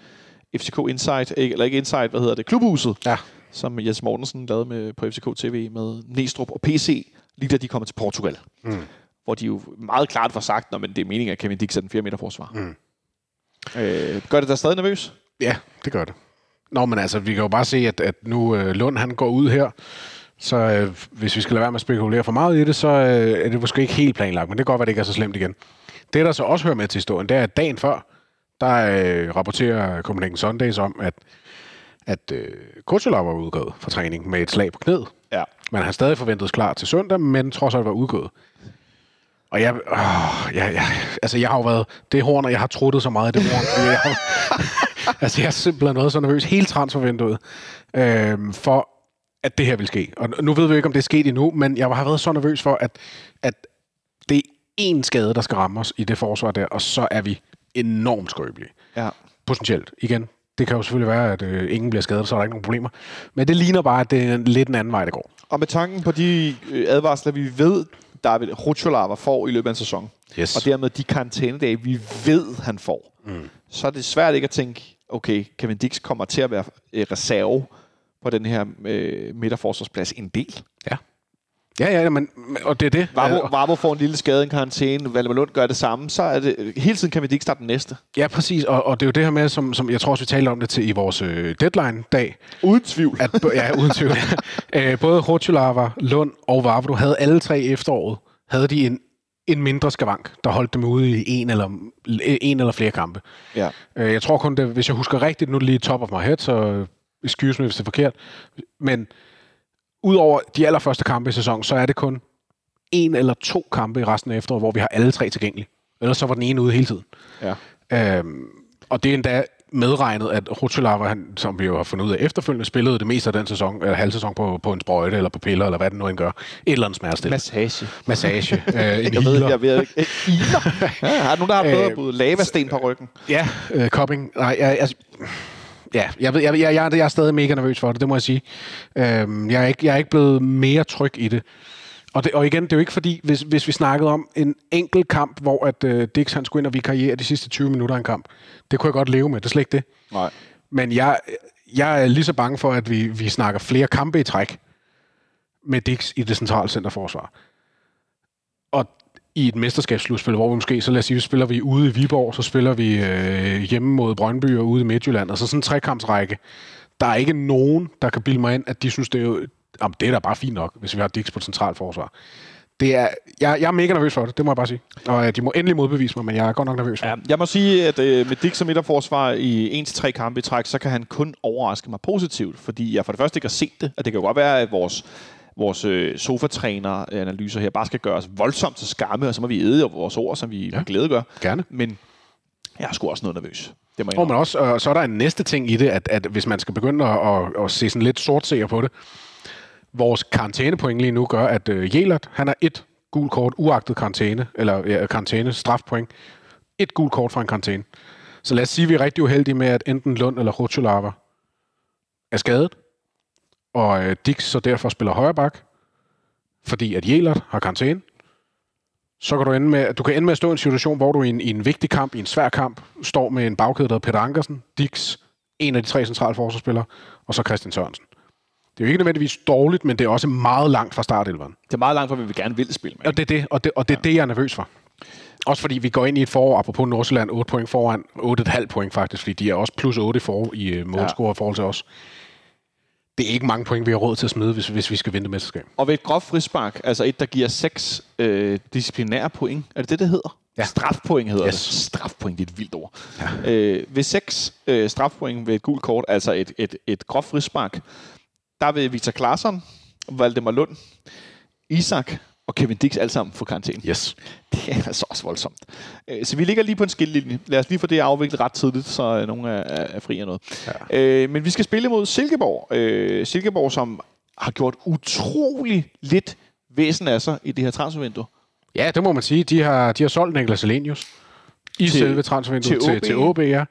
FCK Insight, ikke- eller ikke Insight, hvad hedder det, Klubhuset, Ja. som Jes Mortensen lavede med, på FCK TV med Næstrup og PC, lige da de kommer til Portugal. Mm. Hvor de jo meget klart får sagt, når det er meningen, at Kevin Dix er den 4 meter forsvar. Mm. Øh, gør det dig stadig nervøs? Ja, det gør det. Nå, men altså, vi kan jo bare se, at, at nu øh, Lund han går ud her, så øh, hvis vi skal lade være med at spekulere for meget i det, så øh, er det måske ikke helt planlagt, men det kan godt være, det ikke er så slemt igen. Det, der så også hører med til historien, det er, at dagen før, der øh, rapporterer Copenhagen Sundays om, at, at øh, Kutsula var udgået fra træning med et slag på knæet. Ja. Man har stadig forventet klar til søndag, men trods alt var udgået. Og jeg, åh, jeg, jeg, altså jeg har jo været det horn, og jeg har truttet så meget i det horn, fordi jeg har, [laughs] [laughs] altså jeg har simpelthen været så nervøs hele transfervinduet, øh, for at det her vil ske. Og nu ved vi ikke, om det er sket endnu, men jeg har været så nervøs for, at, at det er én skade, der skal ramme os i det forsvar der, og så er vi enormt skrøbelige. Ja. Potentielt. Igen, det kan jo selvfølgelig være, at øh, ingen bliver skadet, så er der ikke nogen problemer. Men det ligner bare, at det er lidt en anden vej, det går. Og med tanken på de øh, advarsler, vi ved, David Rucholava får i løbet af en sæson, Yes. og dermed de karantænedage, vi ved, han får, mm. så er det svært ikke at tænke, okay, Kevin Dix kommer til at være øh, reserve på den her øh, midterforsvarsplads en del. Ja. Ja, ja, men, og det er det. Varmo, Øh, Varmo får en lille skade i en karantæne, Valdemar Lund gør det samme, så er det hele tiden Kevin Dix starte den næste. Ja, præcis. Og, og det er jo det her med, som, som jeg tror også, vi talte om det til i vores øh, deadline-dag, Uden tvivl. at ja, uden tvivl, [laughs] øh, både Rotulava, Lund og Vavro havde alle tre i efteråret, havde de en, en mindre skavank, der holdt dem ude i en eller, en eller flere kampe. Ja. Øh, jeg tror kun, det, hvis jeg husker rigtigt, nu er det lige top of my head, så excuse me, hvis det er forkert, men udover de allerførste kampe i sæsonen, så er det kun en eller to kampe i resten af efteråret, hvor vi har alle tre tilgængelige. Ellers så var den ene ude hele tiden. ja. Øhm, og det er endda medregnet, at Rutschelava, han, som vi jo har fundet ud af efterfølgende, spillede det meste af den sæson, eller halv sæson på, på en sprøjte, eller på piller, eller hvad det nu end gør. Et eller andet smertestille. Massage. Massage. øh, en [laughs] Jeg ved, healer. jeg ved ikke. Iler. [laughs] Ja, har nogen, der har bedre Øh, bud? Lavasten på ryggen. Ja, øh, cupping. Nej, jeg, altså, ja, jeg, ved, jeg, jeg, jeg, jeg er stadig mega nervøs for det, det må jeg sige. Øhm, jeg, er ikke, jeg er ikke blevet mere tryg i det. Og, det, og igen, det er jo ikke fordi, hvis, hvis vi snakkede om en enkelt kamp, hvor at, øh, Dix han skulle ind og vikariere de sidste 20 minutter af en kamp, det kunne jeg godt leve med, det er slet ikke det. Nej. Men jeg, jeg er lige så bange for, at vi, vi snakker flere kampe i træk med Dix i det centrale centerforsvar. Og i et mesterskabsslutspil, hvor vi måske, så lad os sige, så spiller vi ude i Viborg, så spiller vi øh, hjemme mod Brøndby og ude i Midtjylland. Altså sådan en trekampsrække. Der er ikke nogen, der kan bilde mig ind, at de synes, det er jamen, det er da bare fint nok, hvis vi har Dix på et centralt forsvar. Det er, jeg, jeg er mega nervøs for det, det må jeg bare sige. Og øh, de må endelig modbevise mig, men jeg er godt nok nervøs for Ja, jeg må sige, at øh, med Dix som midterforsvar i 1-3 kampe i træk, så kan han kun overraske mig positivt, fordi jeg for det første ikke har set det, og det kan jo godt være, at vores vores øh, sofatræner-analyser her bare skal gøre os voldsomt til skamme, og så må vi æde vores ord, som vi ja. glæde gør. Gerne. Men jeg er sgu også noget nervøs. Det må jeg Og men også, øh, så er der en næste ting i det, at, at hvis man skal begynde at, at, at se sådan lidt sortseer på det, vores karantænepoint lige nu gør, at øh, Jelert, han har et gul kort, uagtet karantæne, eller ja, karantæne, strafpoint. Et gul kort fra en karantæne. Så lad os sige, at vi er rigtig uheldige med, at enten Lund eller Rutschulava er skadet, og øh, Dix så derfor spiller højre bak, fordi at Jelert har karantæne. Så kan du ende med, du kan ende med at stå i en situation, hvor du i en, i en vigtig kamp, i en svær kamp, står med en bagkæde, der hedder Peter Ankersen, Dix, en af de tre centrale forsvarsspillere, og så Christian Sørensen. Det er jo ikke nødvendigvis dårligt, men det er også meget langt fra startelveren. Det er meget langt fra, hvad vi gerne vil spille med. Og det er det, og det, og det, er det jeg er nervøs for. Også fordi vi går ind i et forår, apropos Nordsjælland, 8 point foran, 8,5 point faktisk, fordi de er også plus 8 for i uh, målscore ja. i forhold til os. Det er ikke mange point, vi har råd til at smide, hvis, hvis vi skal vinde mesterskab. Og ved et groft frispark, altså et, der giver seks øh, disciplinære point, er det det, det hedder? Ja. Strafpoint hedder Yes. det. Strafpoint, det er et vildt ord. Ja. Øh, ved seks øh, strafpoint ved et gult kort, altså et, et, et groft frispark, der vil Victor Claesson, Valdemar Lund, Isak og Kevin Dix alle sammen få karantæne. Yes. Det er altså også voldsomt. Øh, Så vi ligger lige på en skillelinje. Lad os lige få det afviklet ret tidligt, så øh, nogen er, er fri af noget. Ja. Øh, men vi skal spille mod Silkeborg. Silkeborg, som har gjort utrolig lidt væsen af sig i det her transfervindue. Ja, det må man sige. De har, de har solgt Niklas Elenius i Til- selve transfervinduet til til, OB. til OB, ja.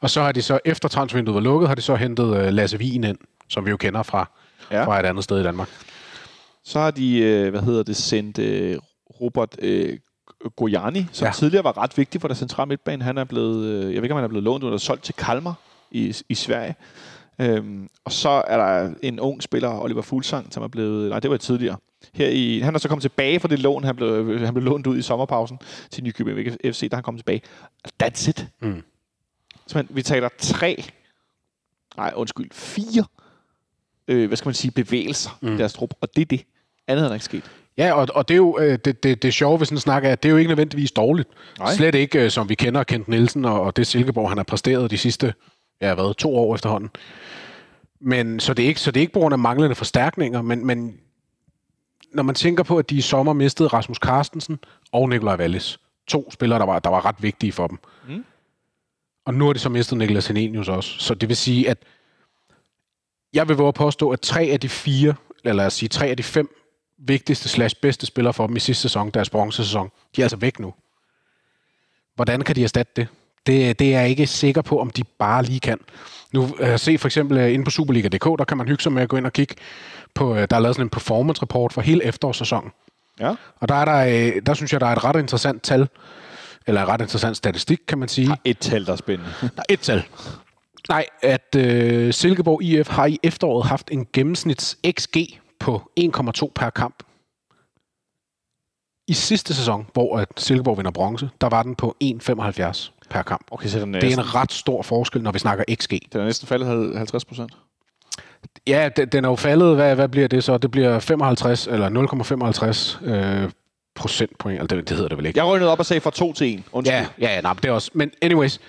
Og så har de så, efter transfervinduet var lukket, har de så hentet uh, Lasse Wien ind, som vi jo kender fra, Ja. fra et andet sted i Danmark. Så har de, øh, hvad hedder det, sendt øh, Robert øh, Gojani, som ja. Tidligere var ret vigtig for der centrale midtbane. Han er blevet, jeg ved ikke, om han er blevet lånt eller solgt til Kalmar i, i Sverige. Øhm, og så er der en ung spiller, Oliver Fuglsang, som er blevet... Nej, det var tidligere. Her i, han er så kommet tilbage fra det lån, han blev, han blev lånt ud i sommerpausen til Nykøbing FC, der han kom tilbage. That's it. Mm. Så man, vi taler tre, nej undskyld, fire, øh, hvad skal man sige, bevægelser mm. i deres trup, og det er det. Andet er der ikke sket. Ja, og, og det er jo øh, det, det, det sjove ved sådan en snak, er, at det er jo ikke nødvendigvis dårligt. Nej. Nej. Slet ikke, øh, som vi kender Kent Nielsen og, og det Silkeborg, han har præsteret de sidste, ja hvad, to år efterhånden. Men, så, det er ikke, så det er ikke på grund af manglende forstærkninger, men, men når man tænker på, at de i sommer mistede Rasmus Carstensen og Nikolaj Wallis, to spillere, der var, der var ret vigtige for dem. Mm. Og nu har de så mistet Niklas Henenius også. Så det vil sige, at jeg vil våge at påstå, at tre af de fire, eller lad os sige tre af de fem vigtigste slash bedste spillere for dem i sidste sæson, deres bronzesæson, de er altså væk nu. Hvordan kan de erstatte det? Det, det er jeg ikke sikker på, om de bare lige kan. Nu uh, se for eksempel uh, inde på Superliga.dk, der kan man hygge sig med at gå ind og kigge på, uh, der er lavet sådan en performance report for hele efterårssæsonen. Ja. Og der, er der, uh, der synes jeg, der er et ret interessant tal, eller en ret interessant statistik, kan man sige. Et tal, der er spændende. Der er et tal. Nej, at uh, Silkeborg IF har i efteråret haft en gennemsnits XG på 1,2 per kamp. I sidste sæson, hvor at Silkeborg vinder bronze, der var den på 1,75 per kamp. Okay, så den er, Det er en ret stor forskel, når vi snakker XG. den er næsten faldet 50 procent. Ja, den, den er jo faldet. Hvad, hvad bliver det så? Det bliver 55 eller 0,55 øh, procentpoint. Eller det, det hedder det vel ikke? Jeg røgnede op og sagde fra 2 til 1. Undskyld. Ja, ja, ja nej, men det er også. Men anyways,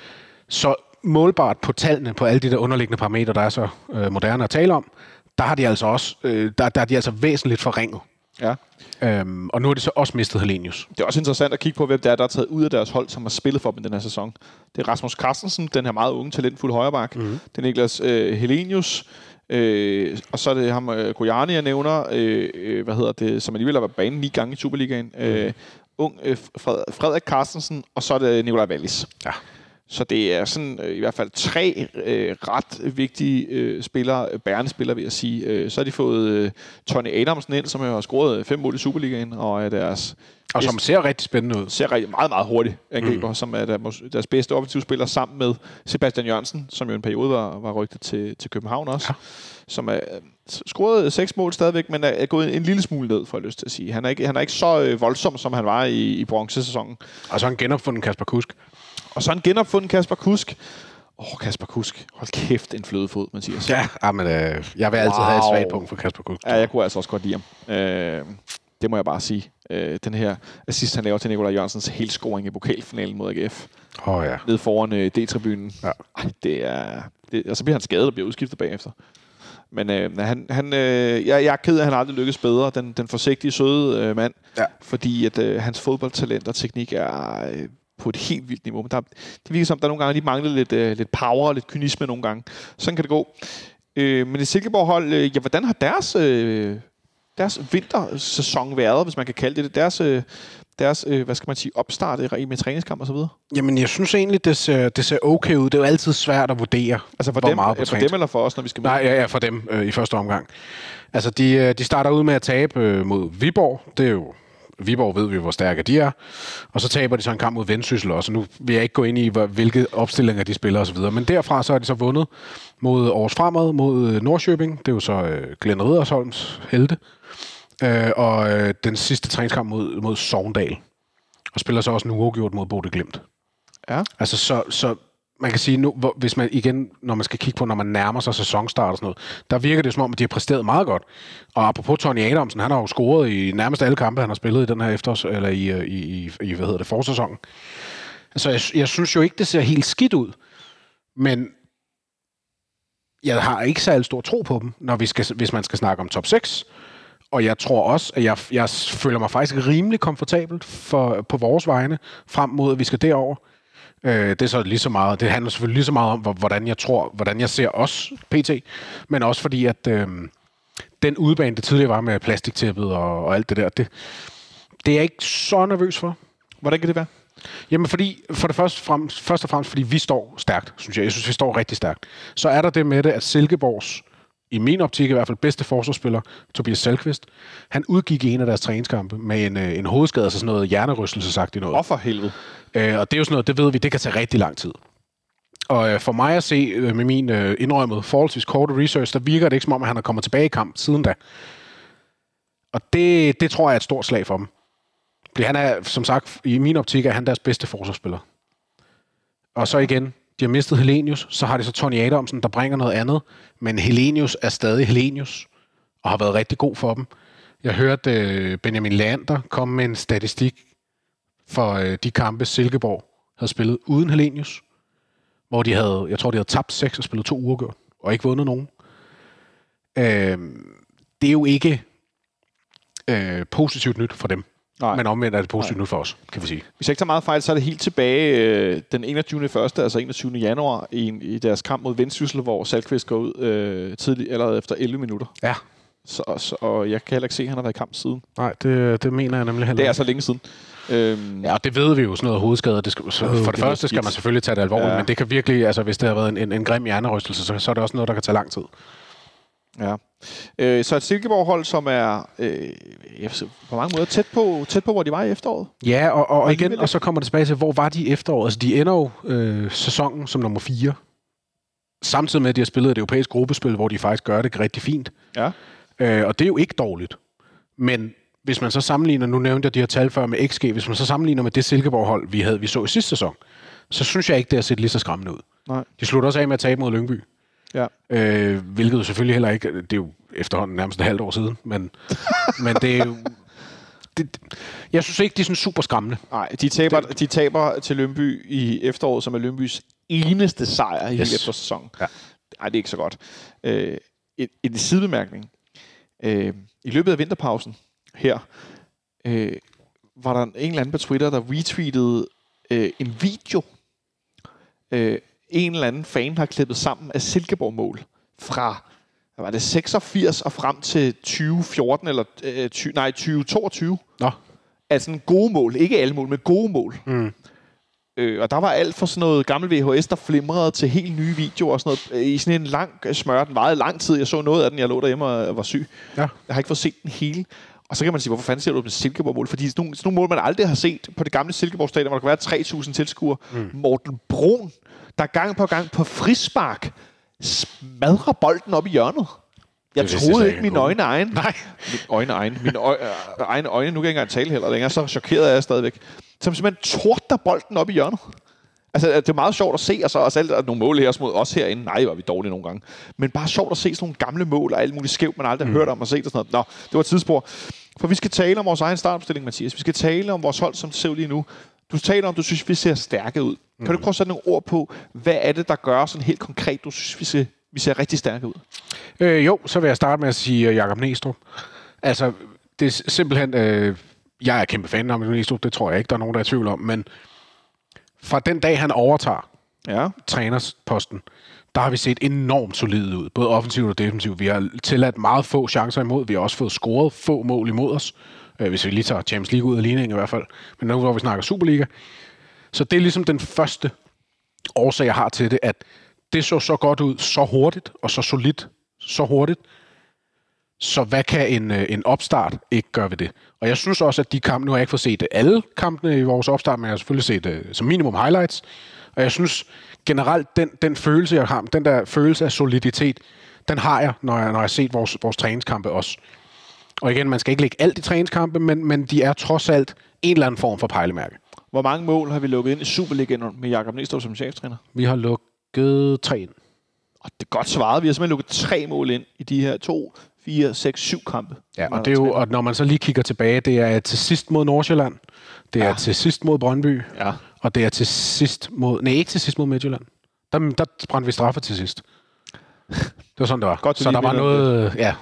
så målbart på tallene på alle de der underliggende parametre, der er så øh, moderne at tale om, der har de altså også, øh, der, der er de altså væsentligt forringet. ja. Øhm, og nu har de så også mistet Helenius. Det er også interessant at kigge på, hvem det er, der er taget ud af deres hold, som har spillet for dem i den her sæson. Det er Rasmus Carstensen, den her meget unge, talentfulde højreback. Mm-hmm. Det er Niklas øh, Helenius. Øh, og så er det ham, øh, Gojani, jeg nævner, øh, øh, hvad hedder det, som alligevel har været banen ni gange i Superligaen. Mm-hmm. Øh, ung øh, Fred, Frederik Carstensen, og så er det Nikolaj Wallis. Ja. Så det er sådan øh, i hvert fald tre øh, ret vigtige øh, spillere, øh, bærende spillere vil jeg sige. Øh, så har de fået øh, Tony Adamsen ind, som har scoret øh, fem mål i Superligaen, og er deres Og som ser rigtig spændende ud. ser rigtig meget, meget hurtigt angriber, mm. som er der, mås- deres bedste offensive spiller sammen med Sebastian Jørgensen, som jo en periode var, var rygtet til, til København også. Ja. Som er øh, scoret seks mål stadigvæk, men er, er gået en, en lille smule ned, får jeg lyst til at sige. Han er ikke, han er ikke så øh, voldsom, som han var i, i bronzesæsonen. Og så har han genopfundet Kasper Kusk. Og så han genopfundet Kasper Kusk. Åh, oh, Kasper Kusk. Hold kæft, en flødefod, Mathias. Ja, ah, men, øh, jeg vil altid wow. have et svagt punkt for Kasper Kusk. Ja, jeg kunne altså også godt lide ham. Øh, det må jeg bare sige. Øh, den her assist, han laver til Nikolaj Jørgensens helscoring i pokalfinalen mod AGF. Åh oh, ja. ned foran øh, D-tribunen. Ja. Ej, det er... Det, og så bliver han skadet og bliver udskiftet bagefter. Men øh, han, han, øh, jeg, jeg er ked af, at han aldrig lykkes bedre. Den, den forsigtige, søde øh, mand. Ja. Fordi at øh, hans fodboldtalent og teknik er øh, på et helt vildt niveau. Men der, det virker som, der nogle gange lige mangler lidt, øh, lidt power og lidt kynisme nogle gange. Sådan kan det gå. Øh, men det Silkeborg-hold, øh, ja, hvordan har deres, øh, deres vintersæson været, hvis man kan kalde det det? Deres, øh, deres øh, hvad skal man sige, opstart i- med træningskamp og så videre? Jamen, jeg synes egentlig, det ser, det ser okay ud. Det er jo altid svært at vurdere, Altså for, hvor dem, meget på for dem eller for os, når vi skal Nej, ja, ja, for dem øh, i første omgang. Altså, de, øh, de starter ud med at tabe øh, mod Viborg. Det er jo... Viborg ved vi, hvor stærke de er. Og så taber de så en kamp mod Vendsyssel også. Nu vil jeg ikke gå ind i, hvilke opstillinger de spiller osv. Men derfra så har de så vundet mod Aarhus Fremad, mod øh, Nordsjøbing. Det er jo så øh, Glenn Riddersholms helte. Øh, og øh, den sidste træningskamp mod, mod Sogndal. Og spiller så også nu uafgjort mod Bode Glimt. Ja. Altså, så, så man kan sige, nu, hvor, hvis man igen, når man skal kigge på, når man nærmer sig sæsonstart og sådan noget, der virker det som om, at de har præsteret meget godt. Og apropos Tony Adamsen, han har jo scoret i nærmest alle kampe, han har spillet i den her efters, eller i, øh, i, i, i hvad hedder det, forsæsonen. Så jeg, jeg synes jo ikke, det ser helt skidt ud. Men jeg har ikke særlig stor tro på dem, når vi skal, hvis man skal snakke om top 6. Og jeg tror også, at jeg, jeg føler mig faktisk rimelig komfortabelt for, på vores vegne, frem mod, at vi skal derover. Øh, det er så lige så meget, det handler selvfølgelig lige så meget om, hvor- hvordan jeg tror, hvordan jeg ser os, PT, men også fordi, at øh, den udbane, det tidligere var med plastiktæppet og, og alt det der, det, det er jeg ikke så nervøs for. Hvordan kan det være? Jamen fordi, for det første, frem, først og fremmest, fordi vi står stærkt, synes jeg. Jeg synes, vi står rigtig stærkt. Så er der det med det, at Silkeborgs, i min optik i hvert fald, bedste forsvarsspiller, Tobias Salkvist, han udgik i en af deres træningskampe med en, øh, en hovedskade, altså sådan noget hjernerystelse sagt i noget. Åh, for helvede. Øh, og det er jo sådan noget, det ved vi, det kan tage rigtig lang tid. Og øh, for mig at se øh, med min øh, indrømmet forholdsvis korte research, der virker det ikke som om, at han er kommet tilbage i kamp siden da. Og det, det tror jeg er et stort slag for dem. Fordi han er, som sagt, i min optik er han deres bedste forsvarsspiller. Og så igen, de har mistet Helenius, så har de så Tony Adamsen, der bringer noget andet. Men Helenius er stadig Helenius, og har været rigtig god for dem. Jeg hørte øh, Benjamin Lander komme med en statistik for øh, de kampe, Silkeborg havde spillet uden Helenius, hvor de havde, jeg tror, de havde tabt seks og spillet to uger og ikke vundet nogen. Øh, det er jo ikke øh, positivt nyt for dem. Nej. Men omvendt er det positivt nyt for os, kan vi sige. Hvis jeg ikke tager meget fejl, så er det helt tilbage øh, den 21. 1. altså 21. januar i, i deres kamp mod Vendsyssel, hvor Salkvist går ud øh, tidligt, allerede efter 11 minutter. Ja. Så, så, og jeg kan heller ikke se, at han har været i kamp siden. Nej, det, det mener jeg nemlig heller Det er ikke. så længe siden. Øhm, Ja, det ved vi jo, sådan noget hovedskader. Det skal, så Øh, for det det første skal man selvfølgelig tage det alvorligt, ja. men det kan virkelig, altså hvis det har været en, en, en grim hjernerystelse, så, så er det også noget, der kan tage lang tid. Ja. Øh, så et Silkeborg-hold, som er øh, sige, på mange måder tæt på, tæt på, hvor de var i efteråret. Ja, og, og, og igen, og så kommer det tilbage til, hvor var de i efteråret? Altså, de ender jo øh, sæsonen som nummer 4. Samtidig med, at de har spillet et europæisk gruppespil, hvor de faktisk gør det rigtig fint. Ja. Øh, og det er jo ikke dårligt. Men hvis man så sammenligner, nu nævnte jeg de her tal før med XG, hvis man så sammenligner med det Silkeborg-hold, vi, havde, vi så i sidste sæson, så synes jeg ikke, det har set lige så skræmmende ud. Nej. De slutter også af med at tabe mod Lyngby. Ja. Øh, hvilket jo selvfølgelig heller ikke, det er jo efterhånden nærmest et halvt år siden, men, men det er jo, det, jeg synes ikke, de er sådan super skræmmende. Nej, de taber, de taber til Lønby i efteråret, som er Lønbys eneste sejr i yes. Hele efterårssæsonen. Ja. Nej, det er ikke så godt. Øh, en, en sidebemærkning. Øh, I løbet af vinterpausen her, øh, var der en eller anden på Twitter, der retweetede øh, en video. Øh, en eller anden fan har klippet sammen af Silkeborg-mål fra hvad var det 86 og frem til 2014 eller øh, 20, nej 2022 Nå, af sådan gode mål. Ikke alle mål, men gode mål. Mm. Øh, og der var alt fra sådan noget gammel VHS, der flimrede til helt nye videoer og sådan noget. øh, I sådan en lang øh, smør. Den varede lang tid. Jeg så noget af den. Jeg lå derhjemme og var syg. Ja. Jeg har ikke fået set den hele. Og så kan man sige, hvorfor fanden ser du med Silkeborg-mål? Fordi sådan nogle, sådan nogle mål, man aldrig har set på det gamle Silkeborg-stadion, hvor der kan være 3.000 tilskuere. Mm. Morten Brun, der gang på gang på frispark smadrer bolden op i hjørnet. Jeg Det troede ikke mine øjne egen. Nej. Mine øjne egen. Mine øj, øh, egne øjne. Nu kan jeg ikke engang tale heller længere. Så chokeret er jeg stadigvæk. Som simpelthen tordner bolden op i hjørnet. Altså, det er meget sjovt at se, og så også alle, nogle mål her mod os herinde. Nej, var vi dårlige nogle gange. Men bare sjovt at se sådan nogle gamle mål og alt muligt skævt, man aldrig har hørt om og set og sådan noget. Nå, det var et tidsspor. For vi skal tale om vores egen startopstilling, Mathias. Vi skal tale om vores hold, som det ser ud lige nu. Du taler om, du synes, vi ser stærke ud. Kan du ikke prøve at sætte nogle ord på, hvad er det, der gør sådan helt konkret, du synes, vi ser, vi ser rigtig stærke ud? Øh, jo, så vil jeg starte med at sige uh, Jakob Næstrup. Altså, det er simpelthen... Øh, jeg er kæmpe fan af Jakob Næstrup, det tror jeg ikke, der er nogen, der er i tvivl om, men fra den dag, han overtager Ja. trænersposten, der har vi set enormt solide ud, både offensivt og defensivt. Vi har tilladt meget få chancer imod, vi har også fået scoret få mål imod os, øh, hvis vi lige tager Champions League ud af ligningen i hvert fald. Men nu hvor vi snakker Superliga. Så det er ligesom den første årsag, jeg har til det, at det så så godt ud, så hurtigt og så solidt, så hurtigt. Så hvad kan en, øh, en opstart ikke gøre ved det? Og jeg synes også, at de kampe, nu har jeg ikke fået set øh, alle kampene i vores opstart, men jeg har selvfølgelig set uh, som minimum highlights. Og jeg synes generelt, den, den følelse, jeg har, den der følelse af soliditet, den har jeg, når jeg, når jeg har set vores, vores træningskampe også. Og igen, man skal ikke lægge alt i træningskampe, men, men de er trods alt en eller anden form for pejlemærke. Hvor mange mål har vi lukket ind i Superligaen med Jakob Næstrup som cheftræner? Vi har lukket tre ind. Og det er godt svaret. Vi har simpelthen lukket tre mål ind i de her to, fire, seks, syv kampe. Ja, og, det er jo, og når man så lige kigger tilbage, det er til sidst mod Nordsjælland, det er Ja. til sidst mod Brøndby, Ja. og det er til sidst mod... Nej, ikke til sidst mod Midtjylland. Der, der brændte vi straffe til sidst. Det var sådan, det var. Godt, så der var noget... Ja.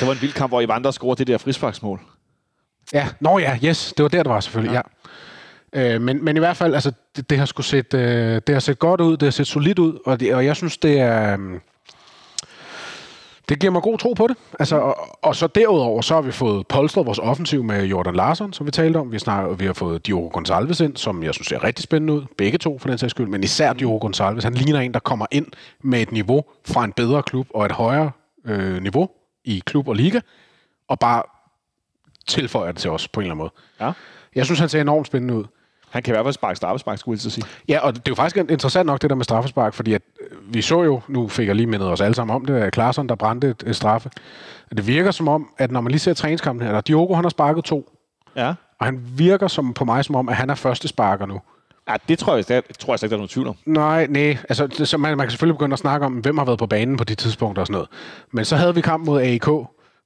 Det var en vild kamp, hvor Ivan der scorede det der frisparksmål. ja. Nå ja, yes. Det var der, det var selvfølgelig. Ja. ja. Øh, men, men i hvert fald, altså, det, det har sgu set, øh, det har set godt ud, det har set solidt ud, og, det, og jeg synes, det er... øhm, det giver mig god tro på det. Altså, og, og så derudover, så har vi fået polstret vores offensiv med Jordan Larsson, som vi talte om. Vi, snakker, vi har fået Diogo Gonçalves ind, som jeg synes ser rigtig spændende ud. Begge to, for den sags skyld. Men især Diogo Gonçalves. Han ligner en, der kommer ind med et niveau fra en bedre klub og et højere øh, niveau i klub og liga, og bare tilføjer det til os på en eller anden måde. Ja. Jeg synes, han ser enormt spændende ud. Han kan i hvert fald sparke straffespark, skulle jeg at sige. Ja, og det er jo faktisk interessant nok, det der med straffespark, fordi at øh, vi så jo, nu fik jeg lige mindet os alle sammen om det, at Klaarsson, der brændte et, et straffe. Det virker som om, at når man lige ser træningskampen her, der Diogo, han har sparket to, Ja. og han virker som, på mig som om, at han er første sparker nu. Ja, det tror jeg, det tror jeg slet ikke, der er nogen tvivl om. Nej, nej. Altså, det, så man, man kan selvfølgelig begynde at snakke om, hvem har været på banen på de tidspunkter og sådan noget. Men så havde vi kamp mod AIK,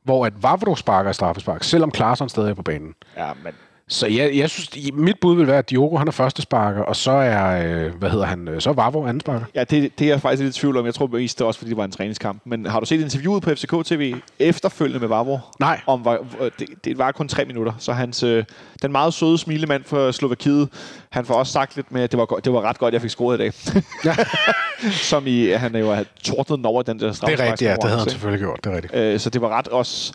hvor at Vavro sparker straffespark, selvom Klaarsson stadig er på banen. Ja, men Så jeg, jeg synes, mit bud vil være, at Diogo han er første sparker, og så er, øh, hvad hedder han, øh, så Vavro anden sparker. Ja, det, det er jeg faktisk lidt i tvivl om. Jeg tror mest det også, fordi det var en træningskamp. Men har du set interviewet på FCK TV efterfølgende med Vavro? Nej. Om, det, det var kun tre minutter. Så hans, øh, den meget søde smilemand fra Slovakiet, han får også sagt lidt med, at det var, det var ret godt, jeg fik scoret i dag. Ja. [laughs] Som i, han jo havde tordnet over den der Det er rigtigt, ja, det havde han selvfølgelig gjort, det er rigtigt. Øh, så det var ret også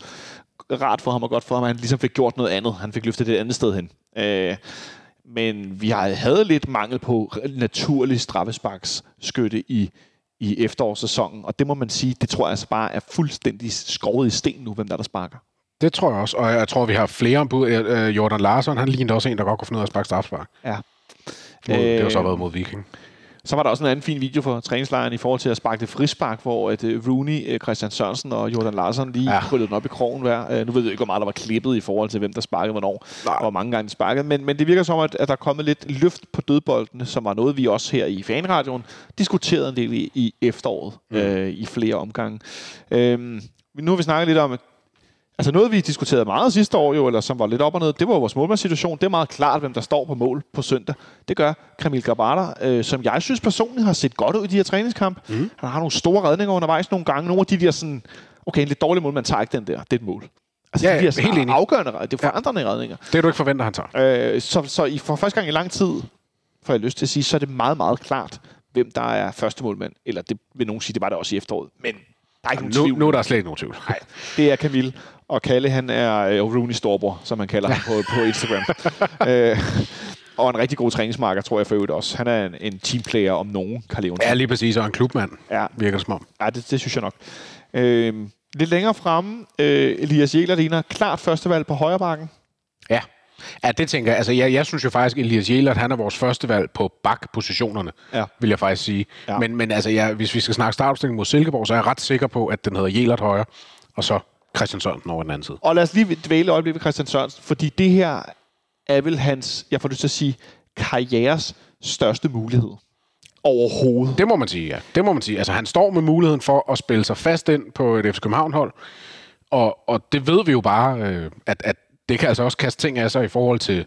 rart for ham og godt for ham, at han ligesom fik gjort noget andet. Han fik løftet det et andet sted hen. Øh, men vi har- havde lidt mangel på naturlig straffesparksskytte i, i efterårssæsonen, og det må man sige, det tror jeg altså bare er fuldstændig skåret i sten nu, hvem der, der sparker. Det tror jeg også, og jeg tror, vi har flere ombud. Øh, Jordan Larsson, han lignede også en, der godt kunne finde ud af at sparke straffespark. Ja. Mod, det har så Øh, været mod Viking. Så var der også en anden fin video for træningslejren i forhold til at sparke det frispark, hvor at, uh, Rooney, uh, Christian Sørensen og Jordan Larsen lige Ja. kryllede den op i krogen hver. Uh, nu ved jeg ikke, hvor meget der var klippet i forhold til, hvem der sparkede hvornår, Nej. og hvor mange gange de sparkede. Men, men det virker som, at, at der er kommet lidt løft på dødboldene, som var noget, vi også her i fanradioen diskuterede en del i, i efteråret mm. uh, i flere omgange. Uh, nu har vi snakket lidt om, at Altså noget, vi diskuterede meget sidste år, jo, eller som var lidt op og ned, det var vores målmandssituation. Det er meget klart, hvem der står på mål på søndag. Det gør Kamil Gabata, øh, som jeg synes personligt har set godt ud i de her træningskamp. Mm. Han har nogle store redninger undervejs nogle gange. Nogle af de der sådan, okay, en lidt dårlig mål, man tager ikke den der. Det er et mål. Altså, Ja, de der sådan helt enig. afgørende, det er forandrende redninger. Det du ikke forventer, han tager. Øh, så, så i, for første gang i lang tid, får jeg lyst til at sige, så er det meget, meget klart, hvem der er første målmand. Eller det vil nogen sige, det var det også i efteråret. Men der er ikke nogen Nu, tvivl. nu er der slet ikke nogen tvivl. Nej, det er Camille. Og Kalle, han er øh, Rooney Storbror, som man kalder ham på, på Instagram. [laughs] øh, og en rigtig god træningsmarker, tror jeg for øvrigt også. Han er en, en teamplayer om nogen, Karl Levensen. Ja, lige præcis, og en klubmand, Ja, virker det som om. ja det, det synes jeg nok. Øh, lidt længere fremme, øh, Elias Jæler ligner klart førstevalg på højre bakken. Ja. Ja, det tænker jeg. Altså, jeg, jeg synes jo faktisk, at Elias Jelert, han er vores første valg på bakpositionerne, Ja. vil jeg faktisk sige. Ja. Ja. Men, men altså, jeg, hvis vi skal snakke startopstilling mod Silkeborg, så er jeg ret sikker på, at den hedder Jelert højre, og så Christian Sørensen over den anden side. Og lad os lige dvæle øjeblik ved Christian Sørensen, fordi det her er vel hans, jeg får lyst til at sige, karrieres største mulighed overhovedet. Det må man sige, ja. Det må man sige. Altså, han står med muligheden for at spille sig fast ind på et FC København-hold, og, og det ved vi jo bare, øh, at, at det kan altså også kaste ting af sig i forhold til,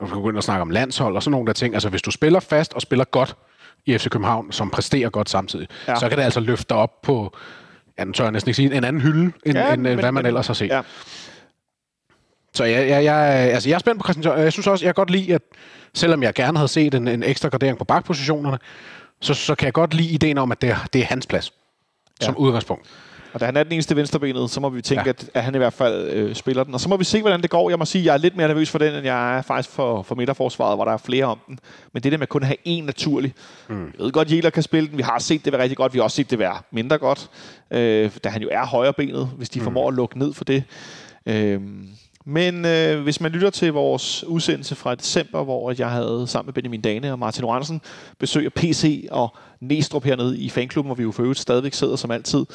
at vi kan begynde at snakke om landshold og sådan nogle der ting. Altså, hvis du spiller fast og spiller godt i FC København, som præsterer godt samtidig, ja. så kan det altså løfte dig op på, ja, nu tør jeg næsten ikke sige, en anden hylde, end, ja, end men, hvad man men- ellers har set. Ja. Så jeg, jeg, jeg, altså, jeg er spændt på Christian Sørensen. Jeg synes også, jeg kan godt lide, at selvom jeg gerne havde set en, en ekstra gradering på bakpositionerne, så, så kan jeg godt lide ideen om, at det det er hans plads som Ja. udgangspunkt. Og da han er den eneste venstrebenet, så må vi tænke, ja. At, at han i hvert fald øh, spiller den. Og så må vi se, hvordan det går. Jeg må sige, at jeg er lidt mere nervøs for den, end jeg er faktisk for, for midterforsvaret, hvor der er flere om den. Men det der med kun at have en naturlig. Mm. Jeg ved godt, at Jæler kan spille den. Vi har set det være rigtig godt. Vi har også set det være mindre godt. Øh, da han jo er højrebenet, hvis de mm. formår at lukke ned for det. Øh, men øh, hvis man lytter til vores udsendelse fra december, hvor jeg havde sammen med Benjamin Dane og Martin Oransen besøg af PC og Næstrup hernede i fanklubben, hvor vi jo for øvrigt stadigvæk sidder som altid,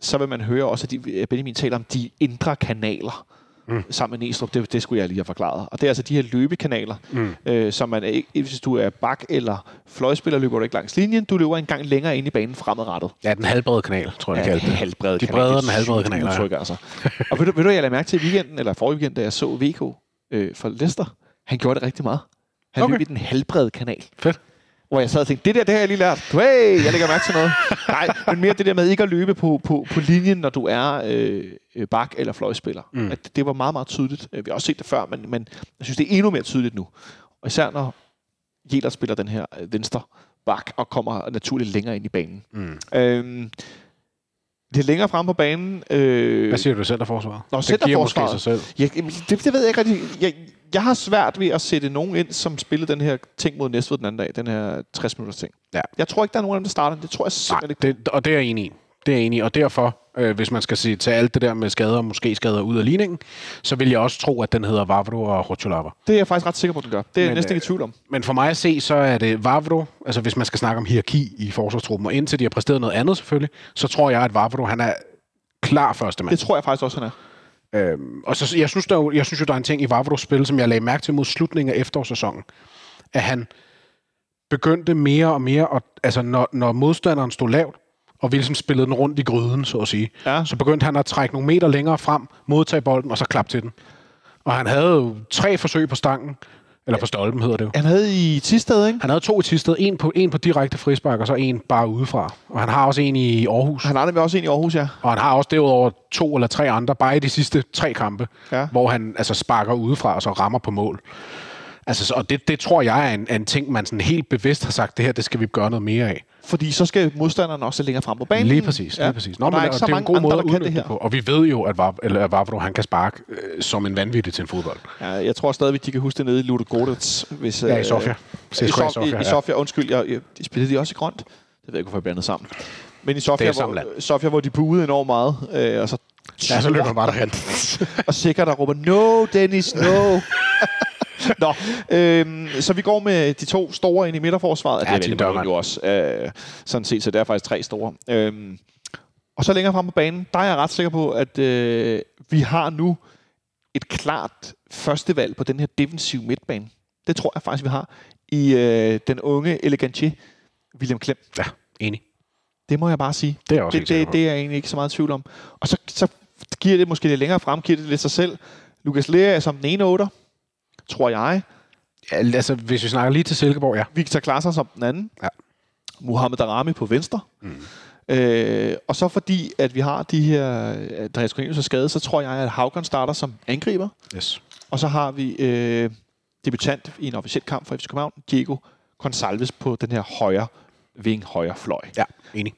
så vil man høre også, at de, Benjamin taler om de indre kanaler mm. sammen med Næstrup. Det, det skulle jeg lige have forklaret. Og det er altså de her løbekanaler, mm. øh, som man ikke, hvis du er bak eller fløjspiller, løber du ikke langs linjen. Du løber en gang længere ind i banen fremadrettet. Ja, den halvbrede kanal, tror jeg, de kaldte det. halvbrede De breder er den halvbrede kanal, ja. udtryk, altså. og ved du, ved du, jeg lagde mærke til i weekenden, eller forrige weekend, da jeg så VK øh, for Leicester? Han gjorde det rigtig meget. Han. Okay. løb i den halvbrede kanal. Fedt. Hvor jeg sad og tænkte, det der, det har jeg lige lært. Hey, jeg lægger mærke til noget. [laughs] Nej, men mere det der med ikke at løbe på, på, på linjen, når du er øh, øh, bak- eller fløjspiller. Mm. At det var meget, meget tydeligt. Øh, Vi har også set det før, men, men jeg synes, det er endnu mere tydeligt nu. Og især når Jelert spiller den her øh, venstre bak og kommer naturligt længere ind i banen. Mm. Øhm, lidt længere frem på banen... Øh, Hvad siger du, centerforsvaret? Nå, det giver måske sig selv. jeg, jamen, det, det ved jeg ikke rigtig. Jeg, jeg har svært ved at sætte nogen ind, som spillede den her ting mod Næstved den anden dag. Den her 60 minutters ting. Ja. Jeg tror ikke, der er nogen af dem, der starter. Det tror jeg Nej, simpelthen ikke. det, og det er jeg enig i. Det er jeg enig i. Og derfor, øh, hvis man skal se til alt det der med skader og måske skader ud af ligningen, så vil jeg også tro, at den hedder Vavro og Rotulava. Det er jeg faktisk ret sikker på, at den gør. Det er jeg Men, næsten ikke i øh, tvivl om. Men for mig at se, så er det Vavro, altså hvis man skal snakke om hierarki i forsvarstruppen, og indtil de har præsteret noget andet selvfølgelig, så tror jeg, at Vavro, han er klar første mand. Det tror jeg faktisk også, han er. Øhm, og så, jeg, synes, der, er jo- jeg synes jo, der er en ting i Vavros spil, som jeg lagde mærke til mod slutningen af efterårssæsonen. At han begyndte mere og mere, at, altså når, når modstanderen stod lavt, og vi ligesom spillede den rundt i gryden, så at sige, Ja. så begyndte han at trække nogle meter længere frem, modtage bolden, og så klappe til den. Og han havde jo tre forsøg på stangen, eller på stolpen hedder det jo. Han havde i Tisted, ikke? Han havde to i Tisted, en på, en på direkte frispark, og så en bare udefra. Og han har også en i Aarhus. Han har nemlig også en i Aarhus, ja. Og han har også derudover to eller tre andre, bare i de sidste tre kampe, Ja. hvor han altså sparker udefra og så rammer på mål. Altså, så- og det, det tror jeg er en, en ting, man sådan helt bevidst har sagt, det her, det skal vi gøre noget mere af. Fordi så skal modstanderen også længere frem på banen. Lige præcis, lige præcis. Nå, og der er ikke så det er en mange god andre, måde at udnytte det her. på. Og vi ved jo, at, Vav, eller Vavro, han kan sparke øh, som en vanvittig til en fodbold. Ja, jeg tror stadigvæk, de kan huske det nede i Ludo Godets. Hvis, Ja, i øh, Sofia. I, CSKA i Sofia, i, i. Sofia, undskyld, jeg, jeg, de spillede de også i grønt? Det ved jeg ikke, hvorfor jeg blandet sammen. Men i Sofia, hvor. Sofia, hvor de buede enormt meget, øh, og så, Ja, så løber han bare derhen. [laughs] og sikkert der råber, no, Dennis, no. [laughs] Nå, øhm, så vi går med de to store ind i midterforsvaret. Ja, det Tim Dørmand. jo også. Øh, sådan set, så det er faktisk tre store. Øhm, og så længere frem på banen, der er jeg ret sikker på, at øh, vi har nu et klart førstevalg på den her defensive midtbane. Det tror jeg faktisk, vi har i øh, den unge elegantier, William Klem. Ja, enig. Det må jeg bare sige. Det er også det, det, det er jeg egentlig ikke så meget i tvivl om. Og så, så giver det måske lidt længere frem, giver det lidt sig selv. Lukas Lea er som den ene otter, tror jeg. Ja, altså, hvis vi snakker lige til Silkeborg, ja. Victor Klasser som den anden. Ja. Mohamed Darami på venstre. Mm. Øh, og så fordi, at vi har de her, Andreas Cornelius er skadet, så tror jeg, at Haugen starter som angriber. Yes. Og så har vi øh, debutant i en officiel kamp for FC København, Diego Gonçalves på den her højre ving, højre fløj. Ja, enig.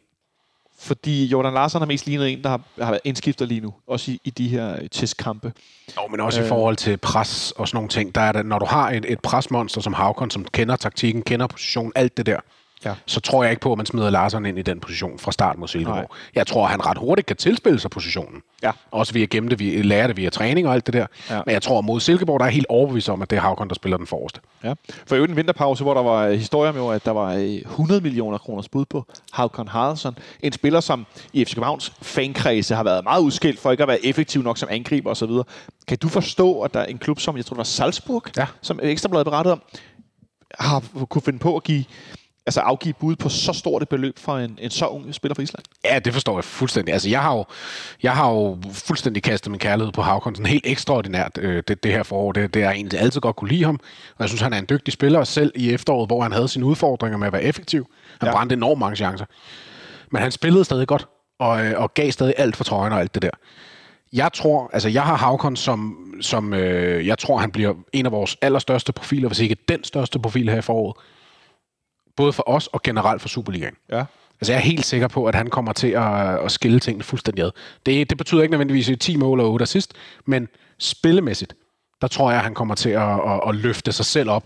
Fordi Jordan Larsen har mest lignet en, der har, har været indskifter lige nu, også i, i de her øh, testkampe. Jo, men også Øh. i forhold til pres og sådan nogle ting, der er det, når du har et, et presmonster som Havkon, som kender taktikken, kender positionen, alt det der, Ja. så tror jeg ikke på, at man smider Larsen ind i den position fra start mod Silkeborg. Nej. Jeg tror, at han ret hurtigt kan tilspille sig positionen. Ja. Også via gemme det, vi lærer det via træning og alt det der. Ja. Men jeg tror, at mod Silkeborg, der er helt overbevist om, at det er Havkon, der spiller den forreste. Ja. For øvrigt en vinterpause, hvor der var øh, historier jo, at der var øh, 100 millioner kroners bud på Haukon Haraldsson. En spiller, som i FC Københavns fankredse har været meget udskilt for ikke at være effektiv nok som angriber osv. Kan du forstå, at der er en klub som, jeg tror det var Salzburg, Ja. som Ekstrabladet berettet om, har kunne finde på at give altså afgive bud på så stort et beløb for en, en så ung spiller fra Island. Ja, det forstår jeg fuldstændig. Altså, jeg har jo, jeg har jo fuldstændig kastet min kærlighed på Havkon. Sådan helt ekstraordinært øh, det, det her forår. Det, det jeg egentlig altid godt kunne lide ham. Og jeg synes, han er en dygtig spiller. Og selv i efteråret, hvor han havde sine udfordringer med at være effektiv. Han ja. brændte enormt mange chancer. Men han spillede stadig godt. Og, øh, og gav stadig alt for trøjen og alt det der. Jeg tror, altså jeg har Havkon som, som øh, jeg tror, han bliver en af vores allerstørste profiler, hvis ikke den største profil her i foråret. Både for os og generelt for Superligaen. Ja. Altså, jeg er helt sikker på, at han kommer til at, at skille tingene fuldstændig ad. Det, det betyder ikke nødvendigvis 10 mål og 8 assist, men spillemæssigt, der tror jeg, at han kommer til at, at, at løfte sig selv op.